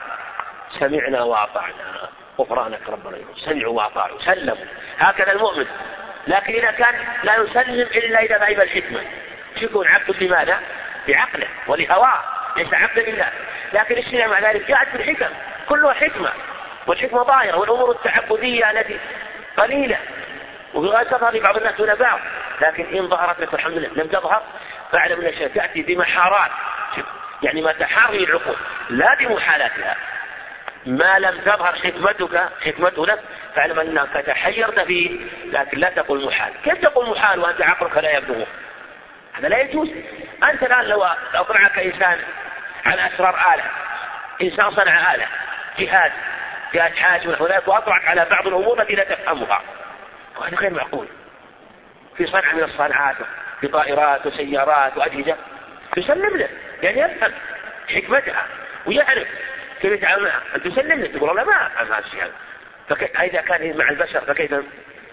سمعنا وأطعنا. غفرانك ربنا سمعوا وأطاعوا سلموا. هكذا المؤمن. لكن إذا كان لا يسلم إلا إذا غيب الحكمة. يكون عبد لماذا؟ بعقله ولهواه. ليس عبدا لله. لكن الشريعة مع ذلك جاءت بالحكم. كلها حكمة. والحكمة ظاهرة. والأمور التعبدية التي قليلة. غاية تظهر لبعض الناس دون بعض لكن إن ظهرت لك الحمد لله. لم تظهر فاعلم أن تأتي بمحارات. يعني ما تحاري العقول. لا بمحالاتها. ما لم تظهر حكمتك حكمته لك فاعلم أنك تحيرت فيه لكن لا تقول محال. كيف تقول محال وأنت عقلك لا يبلغ هذا لا يجوز. أنت الآن لو اطلعك إنسان على أسرار آلة إنسان صنع آلة جهاز جهاز حاج ونحو ذلك وأطلعك على بعض الأمور التي لا تفهمها. وهذا غير معقول. في صنعه من الصنعات في طائرات وسيارات وأجهزة. تسلم له يعني يفهم حكمتها ويعرف. معها؟ أن تسلم له تقول لا ما أفهم هذا الشيء. فإذا كان مع البشر فكيف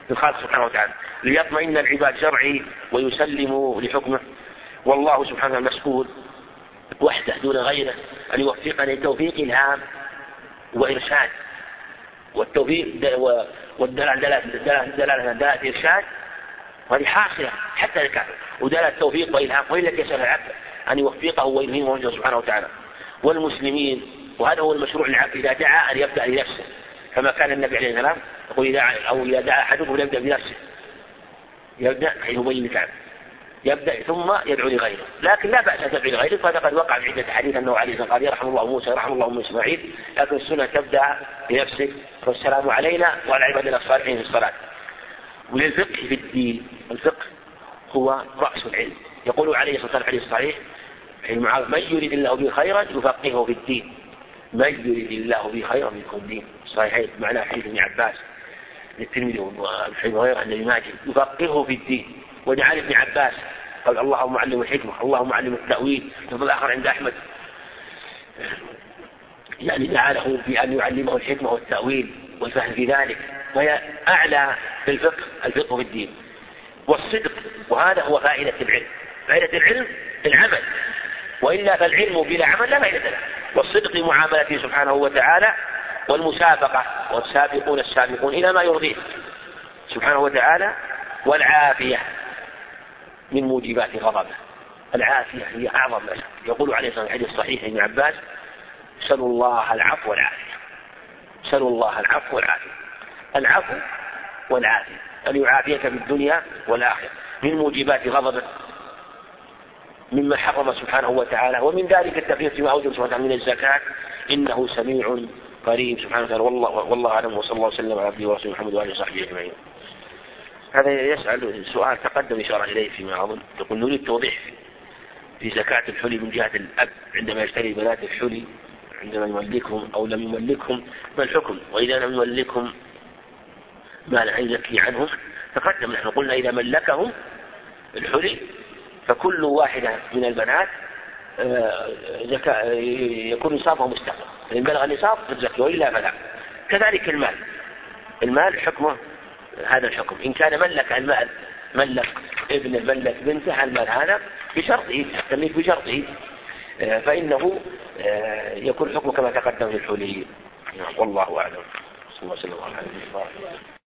بالخالق سبحانه وتعالى؟ ليطمئن العباد شرعي ويسلموا لحكمه. والله سبحانه مسؤول. وحده دون غيره. أن يوفقنا لتوفيق الهام وإرشاد. والتوفيق والدلالة دلالة دلالة دلالة إرشاد. وهذه حاصلة حتى الكافر ودلالة توفيق وإلهام وإلا يسأل العبد أن يوفقه ويلهمه سبحانه وتعالى. والمسلمين وهذا هو المشروع للعبد إذا دعا أن يبدأ لنفسه. كما كان النبي عليه السلام يقول إذا أو إذا دعا أحدكم يبدأ بنفسه. يبدأ حيث يبين لك يبدأ ثم يدعو لغيره. لكن لا بأس أن تدعو لغيره فهذا قد وقع في عدة حديث أنه عليه قال يرحم الله موسى يرحم الله أم إسماعيل. لكن السنة تبدأ بنفسك والسلام علينا وعلى عبادنا الصالحين في الصلاة. وللفقه في الدين. الفقه هو رأس العلم. يقول عليه الصلاة والسلام الحديث الصحيح من يريد الله به خيرا يفقهه في الدين. من يريد الله به خيرا منكم الدين صحيحين معناه حديث ابن عباس للترمذي وابن هريرة عن ابن ماجه يفقهه في الدين ودعا ابن عباس قال الله معلم الحكمة الله معلم التأويل. في الآخر عند أحمد يعني دعا له بأن يعلمه الحكمة والتأويل والفهم في ذلك. وهي أعلى في الفقه الفقه في الدين. والصدق وهذا هو فائدة العلم. فائدة العلم العمل. وإلا فالعلم بلا عمل لا فائدة له. والصدق معاملته سبحانه وتعالى والمسابقة والسابقون السابقون إلى ما يرضيه سبحانه وتعالى والعافية من موجبات غضبه. العافية هي أعظم ما يقول عليه الصلاة والسلام الصحيح ابن عباس سلوا الله العفو والعافية. سلوا الله العفو والعافية. العفو والعافية. أن يعافيك في الدنيا والآخرة من موجبات غضبه؟ مما حرم سبحانه وتعالى. ومن ذلك التفريط فيما أوجب سبحانه وتعالى من الزكاة. إنه سميع قريب سبحانه وتعالى. والله والله أعلم. وصلى الله وسلم على عبده ورسوله محمد وآله وصحبه أجمعين. هذا يسأل سؤال تقدم إشارة إليه فيما أظن. يقول نريد توضيح في زكاة الحلي من جهة الأب. عندما يشتري بنات الحلي عندما يملكهم أو لم يملكهم ما الحكم؟ وإذا لم يملكهم ما لا يزكي عنهم؟ تقدم. نحن قلنا إذا ملكهم الحلي فكل واحدة من البنات زكاة يكون نصابه مستقر. فإن بلغ النصاب تزكي وإلا فلا كذلك المال. المال حكمه هذا الحكم. إن كان ملك المال ملك ابنه ملك بنته المال هذا بشرطه التمليك بشرطه. آه، فإنه آه، يكون حكمه كما تقدم في الحلي والله أعلم. صلى الله عليه وسلم.